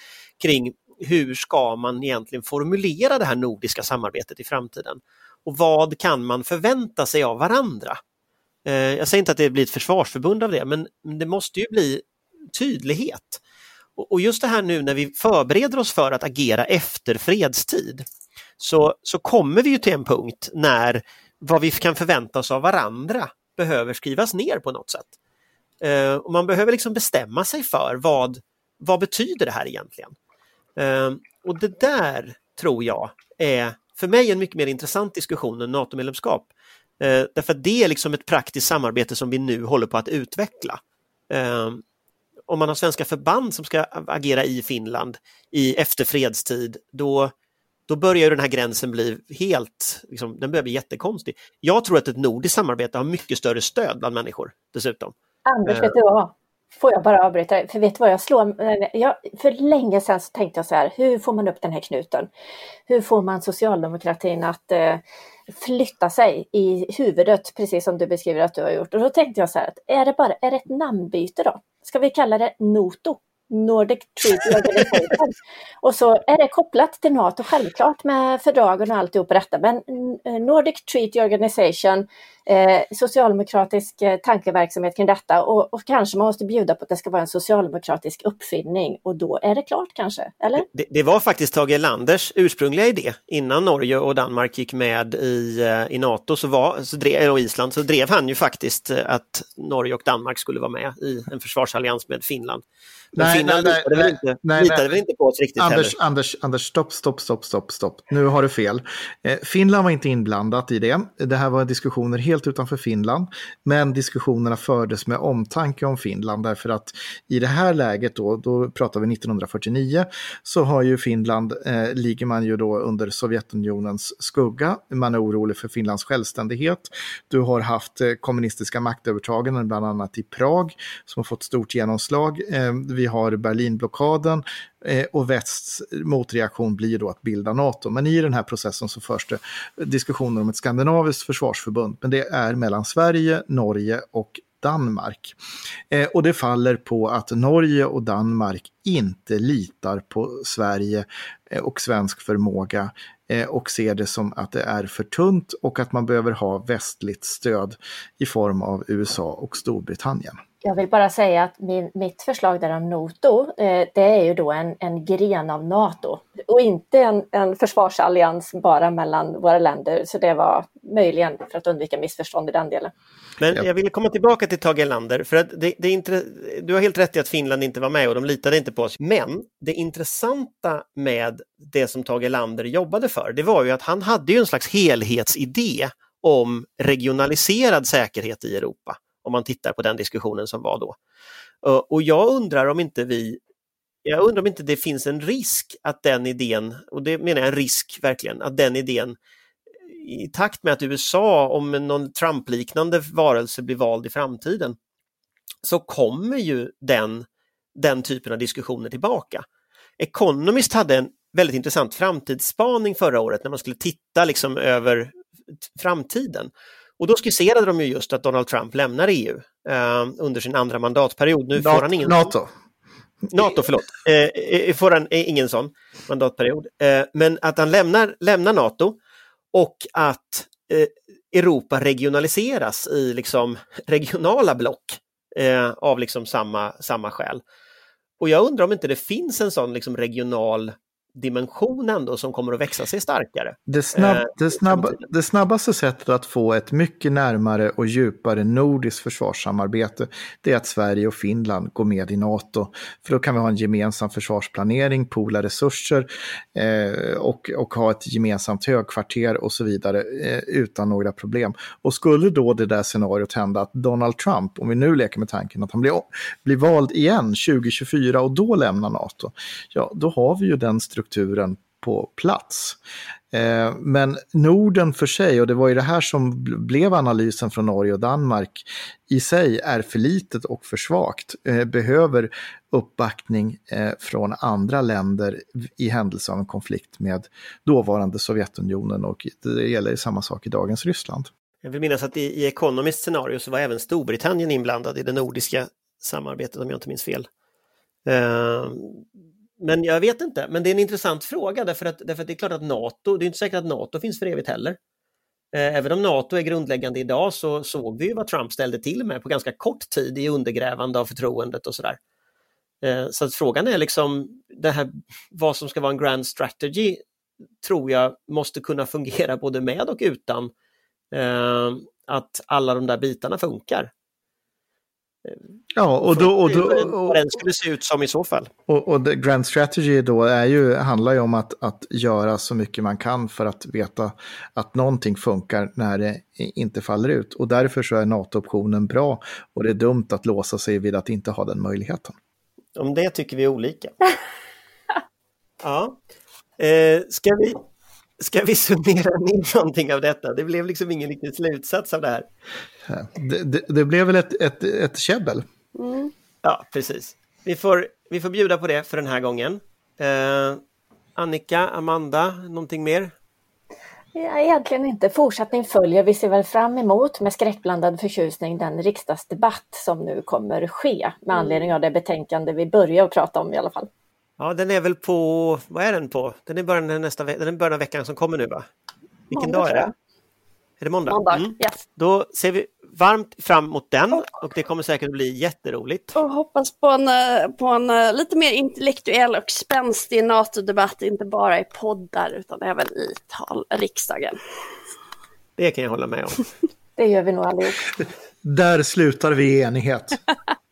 kring hur ska man egentligen formulera det här nordiska samarbetet i framtiden? Och vad kan man förvänta sig av varandra? Eh, jag säger inte att det blir ett försvarsförbund av det, men det måste ju bli tydlighet. Och just det här nu när vi förbereder oss för att agera efter fredstid så, så kommer vi ju till en punkt när vad vi kan förvänta oss av varandra behöver skrivas ner på något sätt. Uh, och man behöver liksom bestämma sig för vad, vad betyder det här egentligen? Uh, och det där tror jag är för mig en mycket mer intressant diskussion än NATO-medlemskap. Uh, därför att det är liksom ett praktiskt samarbete som vi nu håller på att utveckla om man har svenska förband som ska agera i Finland i efter fredstid, då, då börjar den här gränsen bli helt, liksom, den börjar bli jättekonstig. Jag tror att ett nordiskt samarbete har mycket större stöd bland människor dessutom. Anders, vet du vad? Får jag bara avbryta? För vet du vad jag slår? Jag, för länge sedan så tänkte jag så här, hur får man upp den här knuten? Hur får man socialdemokratin att eh, flytta sig i huvudet, precis som du beskriver att du har gjort? Och då tänkte jag så här, är det bara är det ett namnbyte då? Ska vi kalla det Noto? Nordic Treaty Organization. och så är det kopplat till NATO självklart med fördragen och alltihop detta. Men eh, Nordic Treaty Organization, eh, socialdemokratisk eh, tankeverksamhet kring detta och, och, kanske man måste bjuda på att det ska vara en socialdemokratisk uppfinning och då är det klart kanske, eller? Det, det var faktiskt Tage Erlanders ursprungliga idé innan Norge och Danmark gick med i, eh, i NATO så var, så drev, och Island så drev han ju faktiskt att Norge och Danmark skulle vara med i en försvarsallians med Finland. Men nej, Finland nej, litade, nej, väl, inte, nej, litade väl inte på oss riktigt Anders, heller. Anders, Anders, stopp, stopp, stopp, stopp, stopp. Nu har du fel. Eh, Finland var inte inblandat i det. Det här var diskussioner helt utanför Finland. Men diskussionerna fördes med omtanke om Finland därför att i det här läget då, då pratar vi 1949, så har ju Finland, eh, ligger man ju då under Sovjetunionens skugga. Man är orolig för Finlands självständighet. Du har haft eh, kommunistiska maktövertaganden, bland annat i Prag, som har fått stort genomslag. Eh, vi har Berlinblockaden eh, och västs motreaktion blir då att bilda NATO. Men i den här processen så förs det diskussioner om ett skandinaviskt försvarsförbund. Men det är mellan Sverige, Norge och Danmark. Eh, och det faller på att Norge och Danmark inte litar på Sverige eh, och svensk förmåga eh, och ser det som att det är för tunt och att man behöver ha västligt stöd i form av USA och Storbritannien. Jag vill bara säga att min, mitt förslag där om Noto, eh, det är ju då en, en gren av NATO och inte en, en försvarsallians bara mellan våra länder. Så det var möjligen för att undvika missförstånd i den delen. Men jag vill komma tillbaka till Tage Erlander, för att det, det är du har helt rätt i att Finland inte var med och de litade inte på oss. Men det intressanta med det som Tage Erlander jobbade för, det var ju att han hade ju en slags helhetsidé om regionaliserad säkerhet i Europa om man tittar på den diskussionen som var då. Eh, och jag undrar om inte vi jag undrar om inte det finns en risk att den idén, och det menar jag en risk verkligen, att den idén i takt med att USA, om någon Trump-liknande varelse blir vald i framtiden, så kommer ju den, den typen av diskussioner tillbaka. Economist hade en väldigt intressant framtidsspaning förra året när man skulle titta liksom över framtiden. Och då skisserade de ju just att Donald Trump lämnar EU eh, under sin andra mandatperiod. Nu får han ingen... NATO. NATO, förlåt. Eh, eh får han eh, ingen sån mandatperiod. Eh, men att han lämnar, lämnar NATO och att eh, Europa regionaliseras i liksom regionala block eh, av liksom samma, samma skäl. Och jag undrar om inte det finns en sån liksom regional dimension ändå som kommer att växa sig starkare. Det, snabb, eh, det, snabba, det, snabbaste sättet att få ett mycket närmare och djupare nordiskt försvarssamarbete det är att Sverige och Finland går med i NATO. För då kan vi ha en gemensam försvarsplanering, poola resurser eh, och, och ha ett gemensamt högkvarter och så vidare eh, utan några problem. Och skulle då det där scenariot hända att Donald Trump, om vi nu leker med tanken att han blir, blir vald igen 2024 och då lämnar NATO, ja då har vi ju den strukturen strukturen på plats. Eh, men Norden för sig, och det var ju det här som blev analysen från Norge och Danmark, i sig är för litet och för svagt. Eh, behöver uppbackning eh, från andra länder i händelse av en konflikt med dåvarande Sovjetunionen och det gäller samma sak i dagens Ryssland. Jag vill minnas att i, i Economist scenario så var även Storbritannien inblandad i det nordiska samarbetet om jag inte minns fel eh, men jag vet inte, men det är en intressant fråga därför att, därför att det är klart att NATO, det är inte säkert att NATO finns för evigt heller. Eh, även om NATO är grundläggande idag så såg vi ju vad Trump ställde till med på ganska kort tid i undergrävande av förtroendet och sådär. Eh, så att frågan är liksom det här, vad som ska vara en grand strategy tror jag måste kunna fungera både med och utan eh, att alla de där bitarna funkar. Ja, och då... Och då och, vad den skulle se ut som i så fall. Och, och the grand strategy då är ju, handlar ju om att, att göra så mycket man kan för att veta att någonting funkar när det inte faller ut. Och därför så är NATO-optionen bra och det är dumt att låsa sig vid att inte ha den möjligheten. Om det tycker vi olika. ja. Eh, ska vi Ska vi summera ner någonting av detta? Det blev liksom ingen riktig slutsats av det här. Det, det, det blev väl ett, ett, ett käbbel? Mm. Ja, precis. Vi får, vi får bjuda på det för den här gången. Eh, Annika, Amanda, någonting mer? Ja, egentligen inte. Fortsättning följer. Vi ser väl fram emot med skräckblandad förtjusning den riksdagsdebatt som nu kommer ske med mm. anledning av det betänkande vi börjar prata om i alla fall. Ja, den är väl på, vad är den på? Den är början, nästa, den är början av veckan som kommer nu va? Vilken måndag, dag är det? Är det måndag? måndag mm. yes. Då ser vi varmt fram emot den och det kommer säkert bli jätteroligt. Och hoppas på en, eh, på en eh, lite mer intellektuell och spänstig NATO-debatt, inte bara i poddar utan även i tal, riksdagen. Det kan jag hålla med om. det gör vi nog allihop. Där slutar vi i enighet.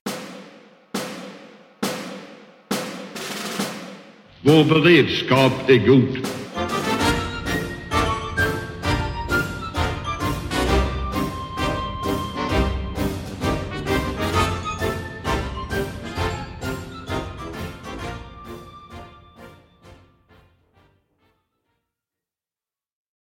Vår beredskap är god.